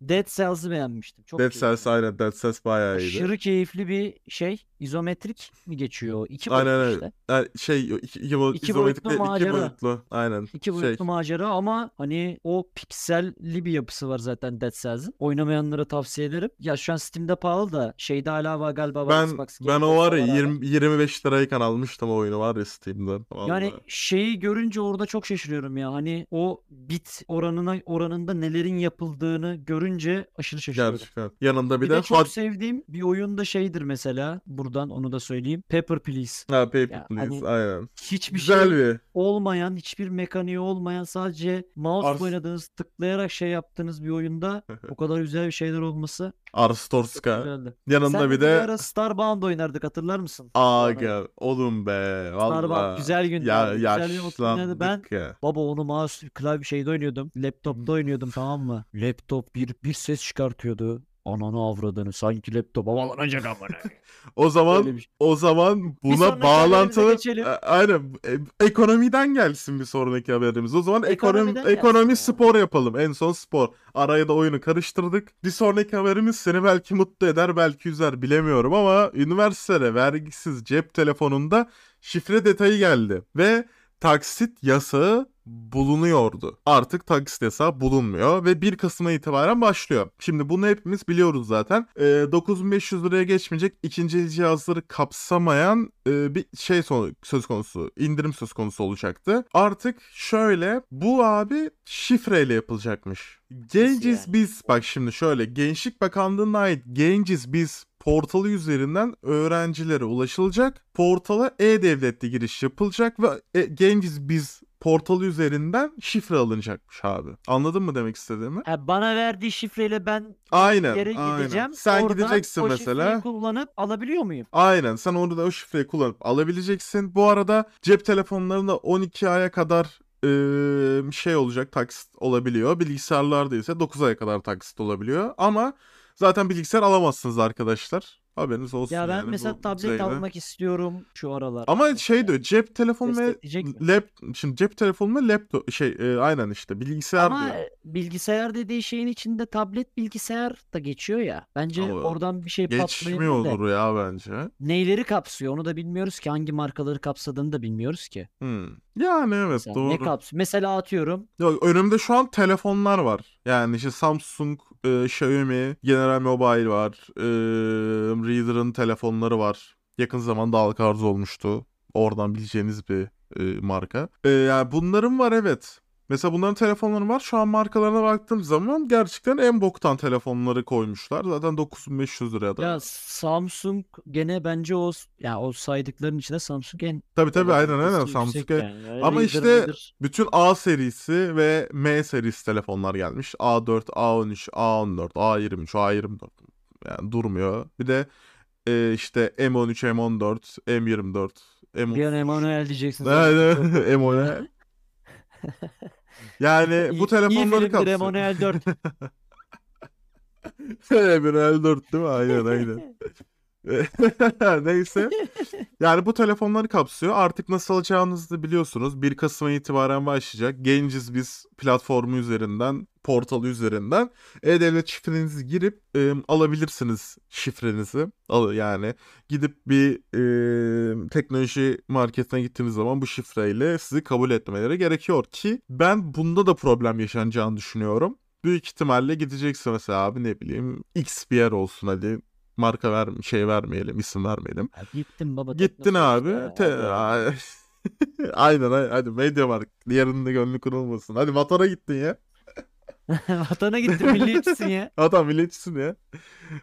Dead Cells'ı beğenmiştim. Çok Dead. Cells aynen. Dead Cells bayağı iyiydi. Aşırı keyifli bir şey. İzometrik mi geçiyor? İki Aynen boyutlu öyle. işte. Yani şey iki, iki, boy- İki izometrik boyutlu iki macera. boyutlu. Aynen. İki Şey, boyutlu macera ama hani o pikselli bir yapısı var zaten Dead Cells'ın. Oynamayanlara tavsiye ederim. Ya şu an Steam'de pahalı da şeyde hala var galiba var Ben Xbox ben Game o var ya Pass'te hala. 20, 25 lirayken almıştım o oyunu var ya Steam'den. Yani Vallahi. şeyi görünce orada çok şaşırıyorum ya. Hani o bit oranına oranında nelerin yapıldığını görünce aşırı şaşırıyorum. Gerçekten. Yanında bir, Bir de, de çok Hot... sevdiğim bir oyun da şeydir mesela. Buradan onu da söyleyeyim. Pepper Please. Ha, Paper Ya Please hani aynen. hiçbir Güzel şey bir. olmayan, hiçbir mekaniği olmayan sadece mouse Ars, oynadığınız, tıklayarak şey yaptığınız bir oyunda o kadar güzel bir şeyler olması Ars çok Torska. güzeldi. Yanında Sen bir bir de ara Starbound oynardık hatırlar mısın? Ara Aga oğlum be Starbound valla. güzel Ya bir oturum oynadı. Ben yaşlandık ya. baba onu mouse klavye şeyde oynuyordum. Laptopta oynuyordum tamam mı? Laptop bir bir ses çıkartıyordu. Ananı avradını sanki laptop havalanacak amına. O zaman şey. o zaman buna bağlantılı. A- aynen e- ekonomiden gelsin bir sonraki haberimiz. O zaman ekonomi ekonomi ya. spor yapalım. En son spor. Araya da oyunu karıştırdık. Bir sonraki haberimiz seni belki mutlu eder, belki üzer bilemiyorum ama üniversitede vergisiz cep telefonunda şifre detayı geldi ve taksit yasağı bulunuyordu. Artık taksit yasağı bulunmuyor ve 1 Kasım'a itibaren başlıyor. Şimdi bunu hepimiz biliyoruz zaten. Ee, 9500 liraya geçmeyecek ikinci cihazları kapsamayan e, bir şey söz konusu, indirim söz konusu olacaktı. Artık şöyle bu abi şifreyle yapılacakmış. Genciz biz bak şimdi şöyle Gençlik Bakanlığı'na ait Genciz biz portalı üzerinden öğrencilere ulaşılacak. Portala e-devletle giriş yapılacak ve e, Genciz biz portalı üzerinden şifre alınacakmış abi. Anladın mı demek istediğimi? Ha, bana verdiği şifreyle ben Aynen, yere aynen. gideceğim. Sen Oradan gideceksin o mesela. şifreyi kullanıp alabiliyor muyum? Aynen sen orada o şifreyi kullanıp alabileceksin. Bu arada cep telefonlarında 12 aya kadar şey olacak taksit olabiliyor. Bilgisayarlarda ise 9 aya kadar taksit olabiliyor. Ama zaten bilgisayar alamazsınız arkadaşlar. Haberiniz olsun Ya ben yani mesela tablet düzeyde. almak istiyorum şu aralar. Ama şey diyor cep telefonu ve lap şimdi cep telefonu ve laptop şey e, aynen işte bilgisayar Ama diyor. bilgisayar dediği şeyin içinde tablet bilgisayar da geçiyor ya. Bence Ama oradan bir şey de. Geçmiyordur ya bence. Neyleri kapsıyor onu da bilmiyoruz ki. Hangi markaları kapsadığını da bilmiyoruz ki. Hmm. Yani evet Mesela ne doğru. kapsıyor? Mesela atıyorum Yok, önümde şu an telefonlar var. Yani işte Samsung, e, Xiaomi, General Mobile var. E, Reader'ın telefonları var. Yakın zamanda halka arz olmuştu. Oradan bileceğiniz bir e, marka. E, yani bunların var evet. Mesela bunların telefonları var. Şu an markalarına baktığım zaman gerçekten en boktan telefonları koymuşlar. Zaten 9500 liraya da. ya Samsung gene bence o ya o saydıkların içinde Samsung en Tabii tabii aynen popülaritesi aynen yüksek Samsung. yani. Yani Ama işte Reader. bütün A serisi ve M serisi telefonlar gelmiş. A4, A13, A14, A23, A24. Yani durmuyor. Bir de e, işte M13, M14, M24, M30. bir an Emanuel diyeceksin. Evet, sandım. Çok M10. Yani İyi- bu iyi telefonları filmdir kapsıyor. Emanuel 4. M4 değil mi? Aynen aynen. Neyse. Yani bu telefonları kapsıyor. Artık nasıl alacağınızı da biliyorsunuz. 1 Kasım'a itibaren başlayacak. Genciz biz platformu üzerinden, portalı üzerinden e-devlet şifrenizi girip e, alabilirsiniz şifrenizi. Al, yani gidip bir e, teknoloji marketine gittiğiniz zaman bu şifreyle sizi kabul etmeleri gerekiyor ki ben bunda da problem yaşanacağını düşünüyorum. Büyük ihtimalle gideceksin mesela abi ne bileyim X bir yer olsun hadi marka ver şey vermeyelim isim vermeyelim. Ya gittim baba. Gittin abi. işte. Te- Aynen ay- hadi Mediamarkt. Diğerinin de gönlü kırılmasın. Hadi vatana gittin ya. Vatana gittim milliyetçisin ya. Vatan milliyetçisin ya.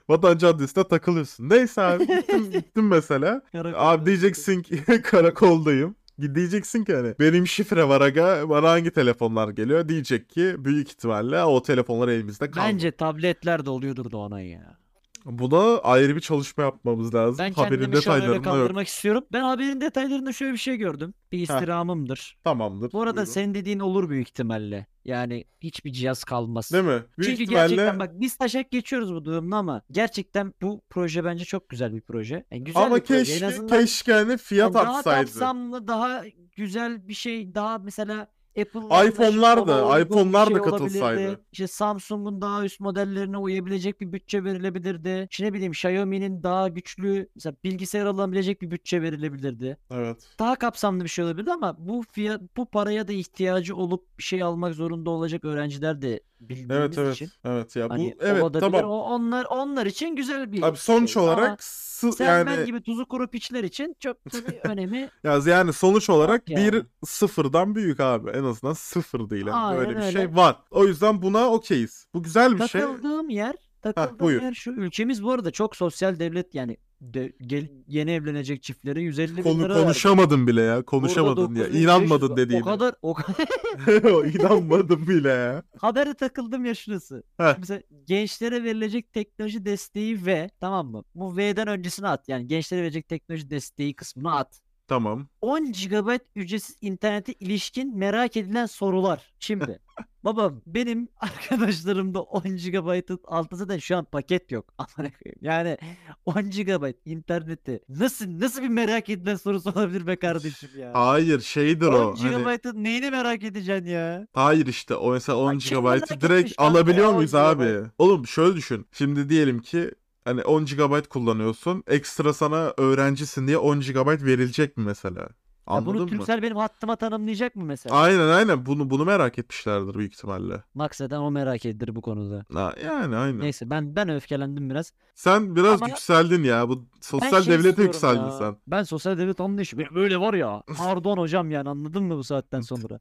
Vatan Caddesi'nde takılıyorsun. Neyse abi gittin, gittin mesela. Karakolda Abi diyeceksin ki karakoldayım. Diyeceksin ki hani benim şifre var aga bana hangi telefonlar geliyor diyecek ki büyük ihtimalle o telefonlar elimizde kaldı. Bence tabletler de oluyordur Doğanay ya. Buna ayrı bir çalışma yapmamız lazım. Ben Haberin kendimi şu an öyle detaylarında yok. kandırmak istiyorum. Ben haberin detaylarında şöyle bir şey gördüm. Bir istirhamımdır. Tamamdır. Bu arada buyurun. senin dediğin olur büyük ihtimalle. Yani hiçbir cihaz kalmaz. Değil mi? Büyük Çünkü ihtimalle gerçekten bak biz taşak geçiyoruz bu durumda ama gerçekten bu proje bence çok güzel bir proje. Yani güzel ama bir proje. En keşke azından keşke hani fiyat daha artsaydı. kapsamlı, daha güzel bir şey, daha mesela İPhone'lar da- iPhone'lar da şey katılsaydı. olabilirdi. İşte Samsung'un daha üst modellerine uyabilecek bir bütçe verilebilirdi. İşte ne bileyim Xiaomi'nin daha güçlü mesela bilgisayar alabilecek bir bütçe verilebilirdi. Evet. Daha kapsamlı bir şey olabilirdi ama bu fiyat bu paraya da ihtiyacı olup bir şey almak zorunda olacak öğrenciler de bildiğimiz Evet evet. için. Evet ya bu Hani evet tamam. O- onlar onlar için güzel bir Abi sonuç şey. Ama olarak sı- sen yani ben gibi tuzu kuru piçler için çok da bir önemi ya yani sonuç olarak yani. bir sıfırdan büyük abi. En azından sıfır değil. Yani Aynen Böyle bir şey öyle. var. O yüzden buna okeyiz. Bu güzel bir şey. Takıldığım yer, takıldığım buyur. yer şu. Ülkemiz bu arada çok sosyal devlet yani de- gel- yeni evlenecek çiftlere 150 bin Konu lira verdi. konuşamadın bile ya. Konuşamadın ya. 9500 İnanmadın O dediğine. kadar o kadar İnanmadım bile ya. habere takıldım ya şurası. Heh. Mesela gençlere verilecek teknoloji desteği ve tamam mı? Bu V'den öncesini at. Yani gençlere verecek teknoloji desteği kısmını at. Tamam. 10 GB ücretsiz internete ilişkin merak edilen sorular. Şimdi babam benim arkadaşlarımda 10 GB'ın altı zaten şu an paket yok. Amına koyayım. Yani 10 GB interneti nasıl nasıl bir merak edilen sorusu olabilir be kardeşim ya? Hayır şeydir 10 o. Hani, GB'ın neyini merak edeceksin ya? hayır işte o mesela 10 Bak kim merak GB'ı direkt alabiliyor 10 muyuz abi? Oğlum şöyle düşün. Şimdi diyelim ki hani 10 GB kullanıyorsun. Ekstra sana öğrencisin diye 10 GB verilecek mi mesela? Ya Anladın bunu mı? Benim hattıma tanımlayacak mı mesela? Aynen aynen bunu bunu merak etmişlerdir büyük ihtimalle. Maksaden o merak edilir bu konuda. Ha, yani aynen. Neyse ben ben öfkelendim biraz. Sen biraz Ama- yükseldin ya. Bu sosyal şey devlete yükseldin ya. sen. Ben sosyal devlet anlayışı böyle var ya. Pardon hocam yani anladın mı bu saatten sonra?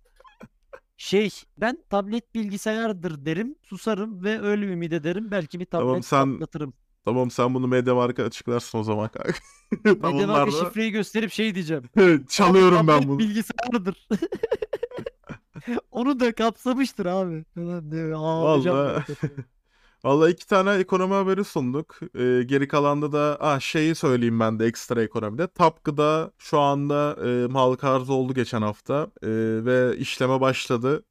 Şey ben tablet bilgisayardır derim susarım ve öyle ümit ederim belki bir tablet Tamam, sen patlatırım. Tamam sen bunu Mediamarkt'a açıklarsın o zaman kanka. Tam Medya onlar Marka da- şifreyi gösterip şey diyeceğim. Çalıyorum ben Tablet bunu. bilgisayardır. Onu da kapsamıştır abi. Falan diyor. Ağlayacağım Vallahi. iki tane ekonomi haberi sunduk. Ee, geri kalanda da ah, şeyi söyleyeyim ben de ekstra ekonomide. Tapkı'da şu anda e, halka arz oldu geçen hafta e, ve işleme başladı.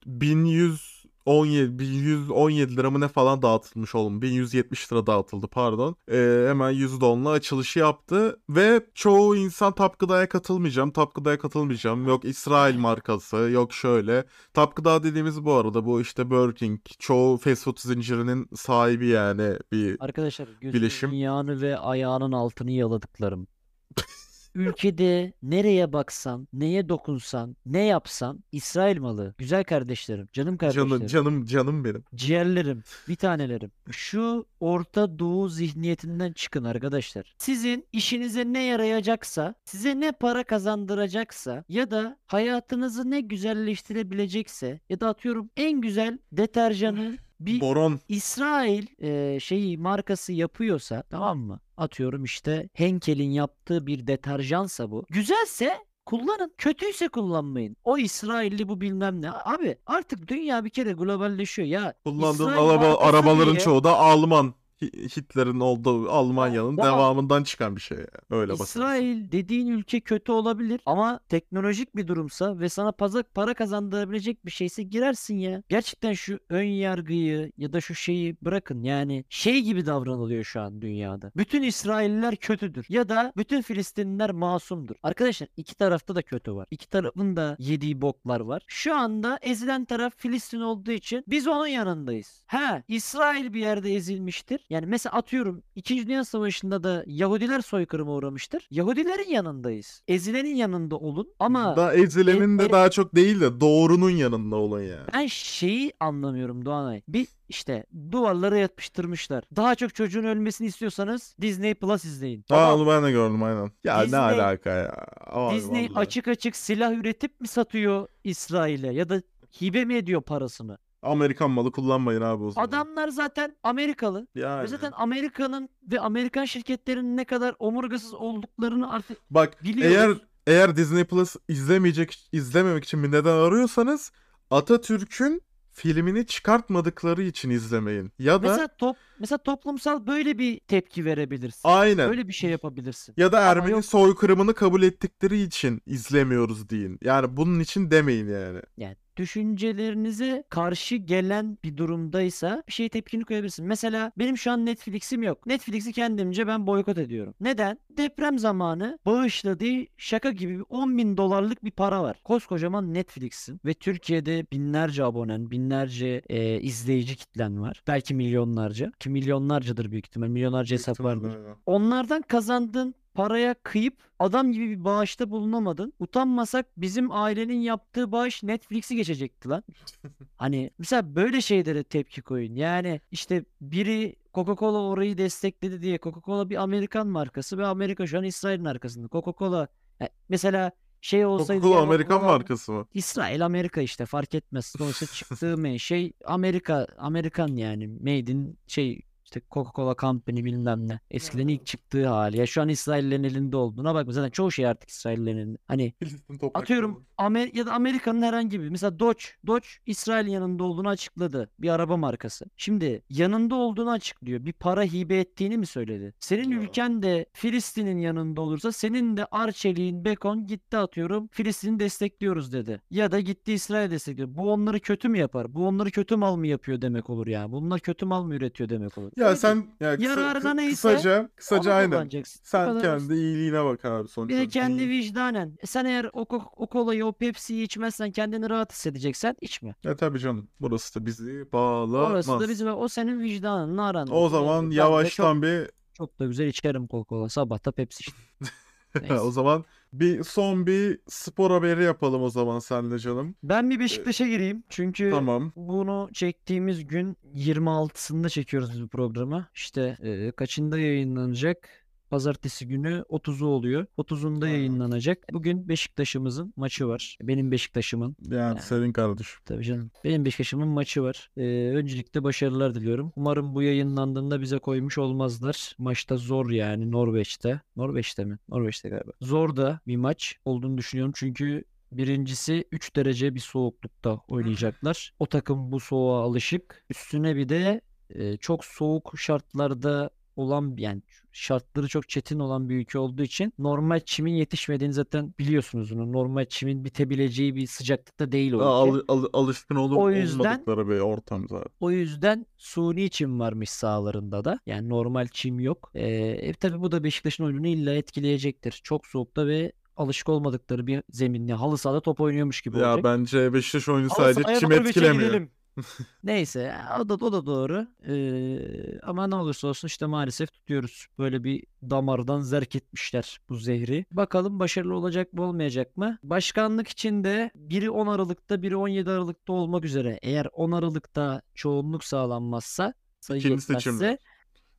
1117 1117 lira mı ne falan dağıtılmış oğlum. 1170 lira dağıtıldı pardon. Ee, hemen %10'la açılışı yaptı ve çoğu insan Tapkıda'ya katılmayacağım. Tapkıda'ya katılmayacağım. Yok İsrail markası, yok şöyle. Tapkıda dediğimiz bu arada bu işte Burger King, çoğu fast food zincirinin sahibi yani bir Arkadaşlar gözünün Bileşim. yağını ve ayağının altını yaladıklarım. Ülkede nereye baksan, neye dokunsan, ne yapsan İsrail malı. Güzel kardeşlerim, canım kardeşlerim, canım canım canım benim. ciğerlerim, bir tanelerim. Şu Orta Doğu zihniyetinden çıkın arkadaşlar. Sizin işinize ne yarayacaksa, size ne para kazandıracaksa ya da hayatınızı ne güzelleştirebilecekse ya da atıyorum en güzel deterjanı bir Boron İsrail e, şeyi markası yapıyorsa tamam mı? Atıyorum işte Henkel'in yaptığı bir deterjansa bu. Güzelse kullanın. Kötüyse kullanmayın. O İsrailli bu bilmem ne. Abi artık dünya bir kere globalleşiyor ya. kullandığın İsrail araba, arabaların diye- çoğu da Alman. Hi- Hitler'in olduğu Almanya'nın Ama- devamından çıkan bir şey. yani. Öyle bakarsan. İsrail dediğin ülke kötü olabilir ama teknolojik bir durumsa ve sana paza, para kazandırabilecek bir şeyse girersin ya. Gerçekten şu ön yargıyı ya da şu şeyi bırakın yani şey gibi davranılıyor şu an dünyada. Bütün İsrailliler kötüdür ya da bütün Filistinliler masumdur. Arkadaşlar iki tarafta da kötü var. İki tarafın da yediği boklar var. Şu anda ezilen taraf Filistin olduğu için biz onun yanındayız. Ha İsrail bir yerde ezilmiştir. Yani mesela atıyorum 2. Dünya Savaşı'nda da Yahudiler soykırıma uğramıştır. Yahudilerin yanındayız. Ezilenin yanında olun ama Da ezilenin E- de e- daha çok değil de doğrunun yanında olan yani. ben şeyi anlamıyorum Doğanay. Bir işte duvarlara yapıştırmışlar. Daha çok çocuğun ölmesini istiyorsanız Disney Plus izleyin. Baba, onu ben de gördüm aynen. Ya Disney- ne alaka ya. Ay Disney vallahi. açık açık silah üretip mi satıyor İsrail'e ya da hibe mi ediyor parasını? Amerikan malı kullanmayın abi o zaman. Adamlar zaten Amerikalı. yani. Ve zaten Amerika'nın ve Amerikan şirketlerinin ne kadar omurgasız olduklarını artık Bak biliyoruz. eğer eğer Disney Plus izlemeyecek izlememek için bir neden arıyorsanız Atatürk'ün filmini çıkartmadıkları için izlemeyin. Ya da mesela top mesela toplumsal böyle bir tepki verebilirsin. aynen. Böyle bir şey yapabilirsin. Ya da Ermeni yok. soykırımını kabul ettikleri için izlemiyoruz deyin. Yani bunun için demeyin yani. Yani düşüncelerinize karşı gelen bir durumdaysa bir şeye tepkini koyabilirsin. Mesela benim şu an Netflix'im yok. Netflix'i kendimce ben boykot ediyorum. Neden? Deprem zamanı bağışladığı şaka gibi 10 bin dolarlık bir para var. Koskocaman Netflix'in ve Türkiye'de binlerce abonen, binlerce e, izleyici kitlen var. Belki milyonlarca. Ki milyonlarcadır büyük ihtimal. Milyonlarca hesap vardır. Onlardan kazandığın paraya kıyıp adam gibi bir bağışta bulunamadın. Utanmasak bizim ailenin yaptığı bağış Netflix'i geçecekti lan. Hani mesela böyle şeylere tepki koyun. Yani işte biri Coca-Cola orayı destekledi diye Coca-Cola bir Amerikan markası ve Amerika şu an İsrail'in arkasında. Coca-Cola e, mesela şey olsaydı Coca-Cola Amerikan markası mı? İsrail Amerika işte fark etmez. Sonuçta çıktığı şey Amerika Amerikan yani made in şey işte Coca-Cola Company bilmem ne. Eskiden ilk çıktığı hali. Ya şu an İsraillerin elinde olduğuna bakma. Zaten çoğu şey artık İsraillerin elinde. Hani atıyorum Amer ya da Amerika'nın herhangi bir mesela Dodge. Dodge İsrail'in yanında olduğunu açıkladı. Bir araba markası. Şimdi yanında olduğunu açıklıyor. Bir para hibe ettiğini mi söyledi? Senin Ya. ülken de Filistin'in yanında olursa senin de Arçelik'in Bekon gitti atıyorum Filistin'i destekliyoruz dedi. Ya da gitti İsrail destekliyor. Bu onları kötü mü yapar? Bu onları kötü mal mı yapıyor demek olur yani. Bunlar kötü mal mı üretiyor demek olur. Ya sen ya kısa- Yararına kı- neyse kısaca kısaca onu aynen. kullanacaksın. Bu Sen kadar basit. kendi iyiliğine bak abi sonuçta. Bir de kendi vicdanen. E sen eğer o, ko- o kolayı, o Pepsi'yi içmezsen kendini rahat hissedeceksen içme. Ya tabii canım. Burası da bizi bağlamaz. Orası da bizim o senin vicdanın aran. O zaman yavaştan bir çok, çok da güzel içerim Coca-Cola. Sabah da Pepsi içtim. o zaman bir son bir spor haberi yapalım o zaman senle canım. Ben bir Beşiktaş'a gireyim. Çünkü Tamam. bunu çektiğimiz gün 26'sında çekiyoruz biz bu programı. İşte e, kaçında yayınlanacak? Pazartesi günü 30'u oluyor. 30'unda Ha. yayınlanacak. Bugün Beşiktaş'ımızın maçı var. Benim Beşiktaş'ımın. Yani senin kardeşim. Tabii canım. Benim Beşiktaş'ımın maçı var. Ee, öncelikle başarılar diliyorum. Umarım bu yayınlandığında bize koymuş olmazlar. Maçta zor yani Norveç'te. Norveç'te mi? Norveç'te galiba. Zor da bir maç olduğunu düşünüyorum. Çünkü birincisi 3 derece bir soğuklukta oynayacaklar. O takım bu soğuğa alışık. Üstüne bir de e, çok soğuk şartlarda olan yani şartları çok çetin olan bir ülke olduğu için normal çimin yetişmediğini zaten biliyorsunuz bunu. Normal çimin bitebileceği bir sıcaklıkta değil o ülke. Al, al- alışkın olup O yüzden- olmadıkları bir ortam zaten. O yüzden suni çim varmış sahalarında da. Yani normal çim yok. Ee, e, tabii bu da Beşiktaş'ın oyununu illa etkileyecektir. Çok soğukta ve alışık olmadıkları bir zeminli halı sahada top oynuyormuş gibi Ya olacak. bence Beşiktaş oyunu Halı sadece çim etkilemiyor. gidelim. Neyse o da, o da doğru. Ee, ama ne olursa olsun işte maalesef tutuyoruz. Böyle bir damardan zerk etmişler bu zehri. Bakalım başarılı olacak mı olmayacak mı? Başkanlık için de biri 10 Aralık'ta biri 17 Aralık'ta olmak üzere. Eğer 10 Aralık'ta çoğunluk sağlanmazsa sayı İkinci yetmezse.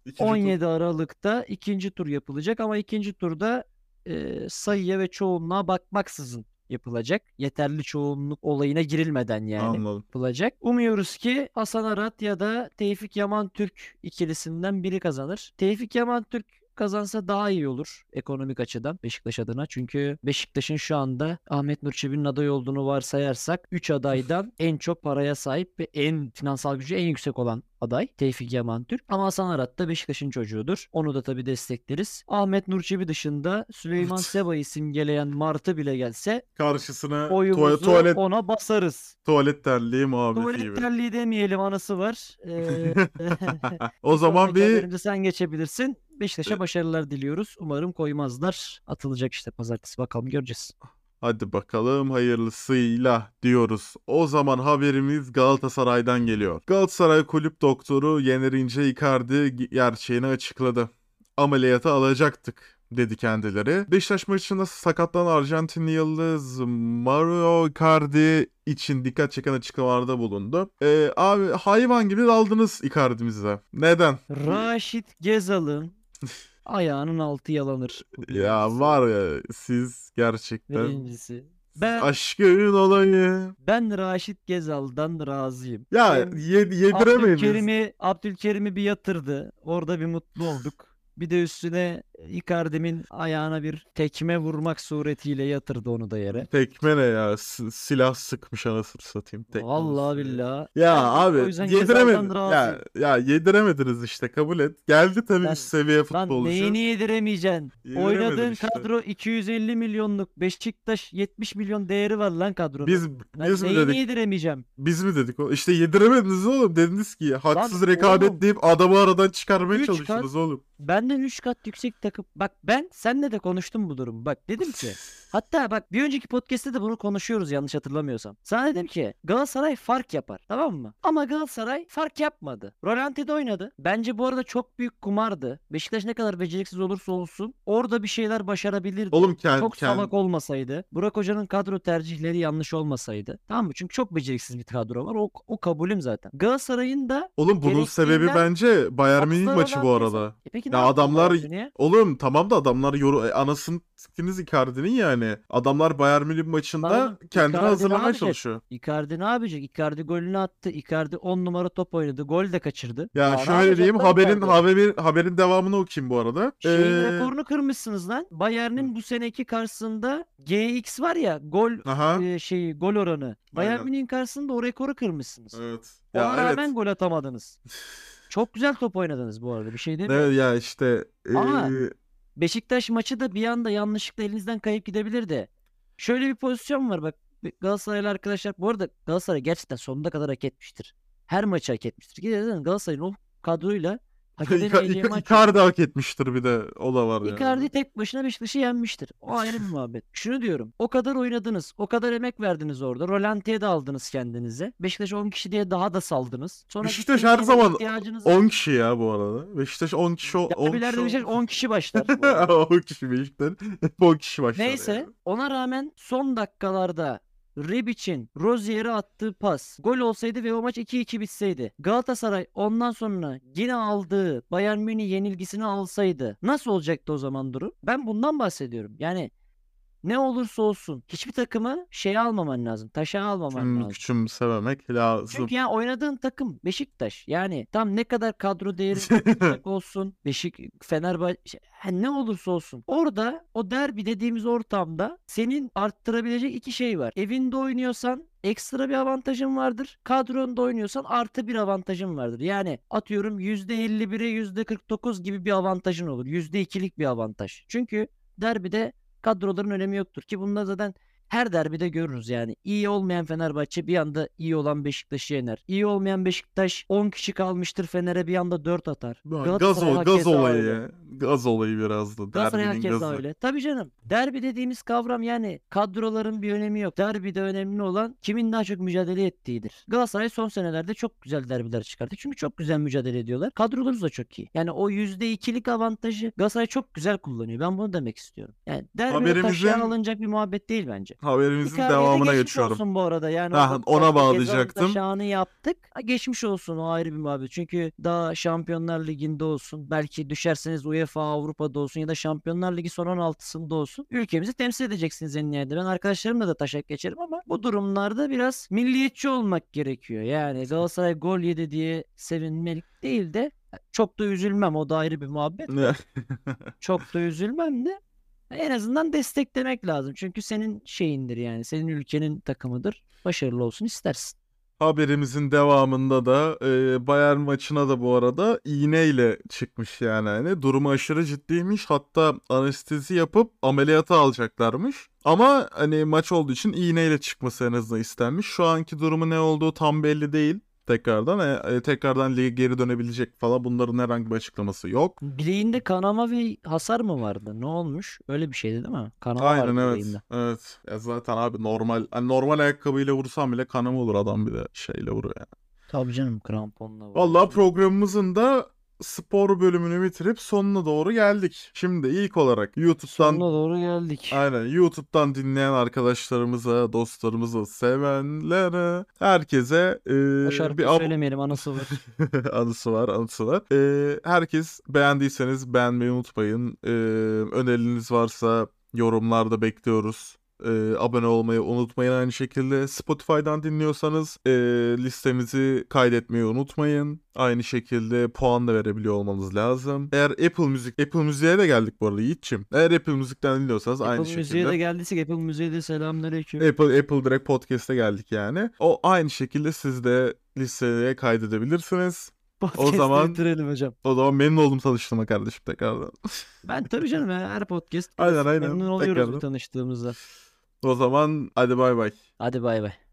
İkinci tur- 17 Aralık'ta ikinci tur yapılacak ama ikinci turda e, sayıya ve çoğunluğa bakmaksızın yapılacak. Yeterli çoğunluk olayına girilmeden yani Anladım. yapılacak. Umuyoruz ki Hasan Arat ya da Tevfik Yaman Türk ikilisinden biri kazanır. Tevfik Yaman Türk kazansa daha iyi olur ekonomik açıdan Beşiktaş adına. Çünkü Beşiktaş'ın şu anda Ahmet Nur Çebi'nin aday olduğunu varsayarsak 3 adaydan en çok paraya sahip ve en finansal gücü en yüksek olan aday Tevfik Yaman Türk. Ama Hasan Arat da Beşiktaş'ın çocuğudur. Onu da tabii destekleriz. Ahmet Nur Çebi dışında Süleyman Evet. Seba'yı simgeleyen Martı bile gelse Karşısına oyumuzu tuvalet, tuvalet, ona basarız. tuvalet terliği muhabbeti Tuvalet gibi. terliği demeyelim anısı var. Ee, o zaman bir sen geçebilirsin. Beşiktaş'a başarılar diliyoruz. Umarım koymazlar. Atılacak işte pazartesi bakalım göreceğiz. Hadi bakalım hayırlısıyla diyoruz. O zaman haberimiz Galatasaray'dan geliyor. Galatasaray kulüp doktoru Yener İnce Icardi gerçeğini açıkladı. Ameliyata alacaktık dedi kendileri. Beşiktaş maçında sakatlanan Arjantinli yıldız Mario Icardi için dikkat çeken açıklamalarda bulundu. Ee, abi hayvan gibi daldınız Icardi'mize. Neden? Raşit Gezal'ın ayağının altı yalanır. Ya var ya siz gerçekten Birincisi. Ben, aşkın olayı. ben Raşit Gezal'dan razıyım. Ya Hem ye- yediremeyiz. Abdülkerim'i, Abdülkerim'i bir yatırdı. Orada bir mutlu olduk. Bir de üstüne Icardi'min ayağına bir tekme vurmak suretiyle yatırdı onu da yere. Tekme ne ya? S- silah sıkmış anasını satayım. Tekme Vallahi billahi. Ya Ben abi yediremedin. Ya, ya yediremediniz işte kabul et. Geldi tabii Lan- üst seviye Lan futbolcu. neyini yediremeyeceksin? Oynadığın işte. kadro 250 milyonluk. Beşiktaş 70 milyon değeri var lan kadronun. Biz Ben biz mi dedik? yediremeyeceğim? Biz mi dedik? İşte yediremediniz oğlum. Dediniz ki haksız Lan rekabet oğlum, deyip adamı aradan çıkarmaya çalıştınız oğlum. Benden 3 kat yüksek takım. Bak ben senle de konuştum bu durum. Bak dedim ki hatta bak bir önceki podcast'te de bunu konuşuyoruz yanlış hatırlamıyorsam. Sana dedim ki Galatasaray fark yapar tamam mı? Ama Galatasaray fark yapmadı. Rolanti'de oynadı. Bence bu arada çok büyük kumardı. Beşiktaş ne kadar beceriksiz olursa olsun orada bir şeyler başarabilirdi. Oğlum kend, çok kend- salak olmasaydı, Burak Hoca'nın kadro tercihleri yanlış olmasaydı. Tamam mı? Çünkü çok beceriksiz bir kadro var. O, o kabulüm zaten. Galatasaray'ın da Oğlum bunun sebebi bence Bayern Münih maçı bu arada. E peki Ya adamlar- Münih'e? Oğlum tamam da adamlar yoru e, anasını siktiniz Icardi'nin yani. Adamlar Bayern Münih maçında oğlum, kendini Icardi ne hazırlamaya yapacak? çalışıyor. Icardi ne yapacak? Icardi golünü attı. Icardi 10 numara top oynadı. Gol de kaçırdı. Ya ne şöyle diyeyim haberin Icardi? haberin haberin devamını okuyayım bu arada. Şeyin Ee, rekorunu kırmışsınız lan. Bayern'in bu seneki karşısında GX var ya gol Aha. e, şeyi gol oranı. Bayern Aynen. Münih'in karşısında o rekoru kırmışsınız. Evet. Ona Ya rağmen evet. gol atamadınız. Çok güzel top oynadınız bu arada. Bir şey demiyorum. Evet ya işte Ama- ee, Beşiktaş maçı da bir anda yanlışlıkla elinizden kayıp gidebilir de. Şöyle bir pozisyon var bak. Galatasaraylı arkadaşlar bu arada Galatasaray gerçekten sonuna kadar hak etmiştir. Her maçı hak etmiştir. Gerçekten Galatasaray'ın o kadroyla hak edemeyeceği maç. Icardi hak etmiştir bir de o da var yani. Icardi tek başına Beşiktaş'ı yenmiştir. O ayrı bir muhabbet. Şunu diyorum. O kadar oynadınız. O kadar emek verdiniz orada. Rolantiye de aldınız kendinize. Beşiktaş 10 kişi diye daha da saldınız. Sonra Beşiktaş her zaman ihtiyacınız 10 kişi ya bu arada. Beşiktaş 10 kişi o- 10 Derbilerde kişi. Beşiktaş o- 10 kişi başlar. bu arada. 10 kişi Beşiktaş. Hep 10 kişi başlar Neyse yani. ona rağmen son dakikalarda Ribic'in Rozier'e attığı pas gol olsaydı ve o maç 2-2 bitseydi. Galatasaray ondan sonra yine aldığı Bayern Münih yenilgisini alsaydı nasıl olacaktı o zaman durum? Ben bundan bahsediyorum. Yani ne olursa olsun hiçbir takımı şeye almaman lazım. Taşa almaman Küçüm, lazım. küçümsememek lazım. Çünkü yani oynadığın takım Beşiktaş. Yani tam ne kadar kadro değeri olsun. Beşik, Fenerbahçe yani ne olursa olsun. Orada o derbi dediğimiz ortamda senin arttırabilecek iki şey var. Evinde oynuyorsan ekstra bir avantajın vardır. Kadronda oynuyorsan artı bir avantajın vardır. Yani atıyorum %51'e %49 gibi bir avantajın olur. %2'lik bir avantaj. Çünkü derbide kadroların önemi yoktur ki bunda zaten her derbide görürüz yani. İyi olmayan Fenerbahçe bir anda iyi olan Beşiktaş'ı yener. İyi olmayan Beşiktaş 10 kişi kalmıştır Fener'e bir anda 4 atar. Gaz, ol- gaz olayı öyle. Gaz olayı biraz da. Galatasaray herkes gazı. öyle. Tabii canım. Derbi dediğimiz kavram yani kadroların bir önemi yok. Derbide önemli olan kimin daha çok mücadele ettiğidir. Galatasaray son senelerde çok güzel derbiler çıkarttı. Çünkü çok güzel mücadele ediyorlar. Kadroları da çok iyi. Yani o %2'lik avantajı Galatasaray çok güzel kullanıyor. Ben bunu demek istiyorum. Yani derbide Haberimizin- taşıyan alınacak bir muhabbet değil bence. Haberimizin Icardi'ye de devamına geçmiş geçiyorum. olsun bu arada. Yani Ha, o ona bağlayacaktım. taşağını yaptık. Ha, geçmiş olsun o ayrı bir muhabbet. Çünkü daha Şampiyonlar Ligi'nde olsun. Belki düşerseniz UEFA Avrupa'da olsun ya da Şampiyonlar Ligi son 16'sında olsun. Ülkemizi temsil edeceksiniz en nihayetinde. Ben arkadaşlarımla da taşak geçerim ama bu durumlarda biraz milliyetçi olmak gerekiyor. Yani Galatasaray gol yedi diye sevinmelik değil de Çok da üzülmem o da ayrı bir muhabbet. Çok da üzülmem de en azından desteklemek lazım. Çünkü senin şeyindir yani. Senin ülkenin takımıdır. Başarılı olsun istersin. Haberimizin devamında da e, Bayern maçına da bu arada iğneyle çıkmış yani hani durumu aşırı ciddiymiş hatta anestezi yapıp ameliyata alacaklarmış. Ama hani maç olduğu için iğneyle çıkması en azından istenmiş. Şu anki durumu ne olduğu tam belli değil tekrardan. E, e, tekrardan lige geri dönebilecek falan bunların herhangi bir açıklaması yok. Bileğinde kanama ve hasar mı vardı? Ne olmuş? Öyle bir şeydi değil mi? Kanama Aynen vardı evet. bileğinde. Evet. Ya zaten abi normal hani normal ayakkabıyla vursam bile kanama olur adam bir de şeyle vuruyor yani. Tabii canım kramponla Vallahi programımızın da spor bölümünü bitirip sonuna doğru geldik. Şimdi ilk olarak YouTube'dan Sonuna doğru geldik. aynen YouTube'dan dinleyen arkadaşlarımıza, dostlarımıza, sevenlere, herkese e, O şarkıyı bir söylemeyelim anası var. anısı var, anısı var. E, herkes beğendiyseniz beğenmeyi unutmayın. E, önerileriniz varsa yorumlarda bekliyoruz. E, abone olmayı unutmayın aynı şekilde. Spotify'dan dinliyorsanız e, listemizi kaydetmeyi unutmayın. Aynı şekilde puan da verebiliyor olmanız lazım. Eğer Apple Müzik, Apple Müzik'e de geldik bu arada Yiğit'ciğim. Eğer Apple Müzik'ten dinliyorsanız aynı Apple Müziğe şekilde. de geldiysek Apple Müziğe de selamünaleyküm. Apple, Apple direkt podcast'e geldik yani. O aynı şekilde siz de listeye kaydedebilirsiniz. Podcast'ı zaman- bitirelim hocam. O zaman memnun oldum tanıştığıma kardeşim tekrardan. Ben tabii canım her podcast Aynen, aynen. memnun oluyoruz Tekrardan. tanıştığımızda. O zaman hadi bay bay. Hadi bay bay.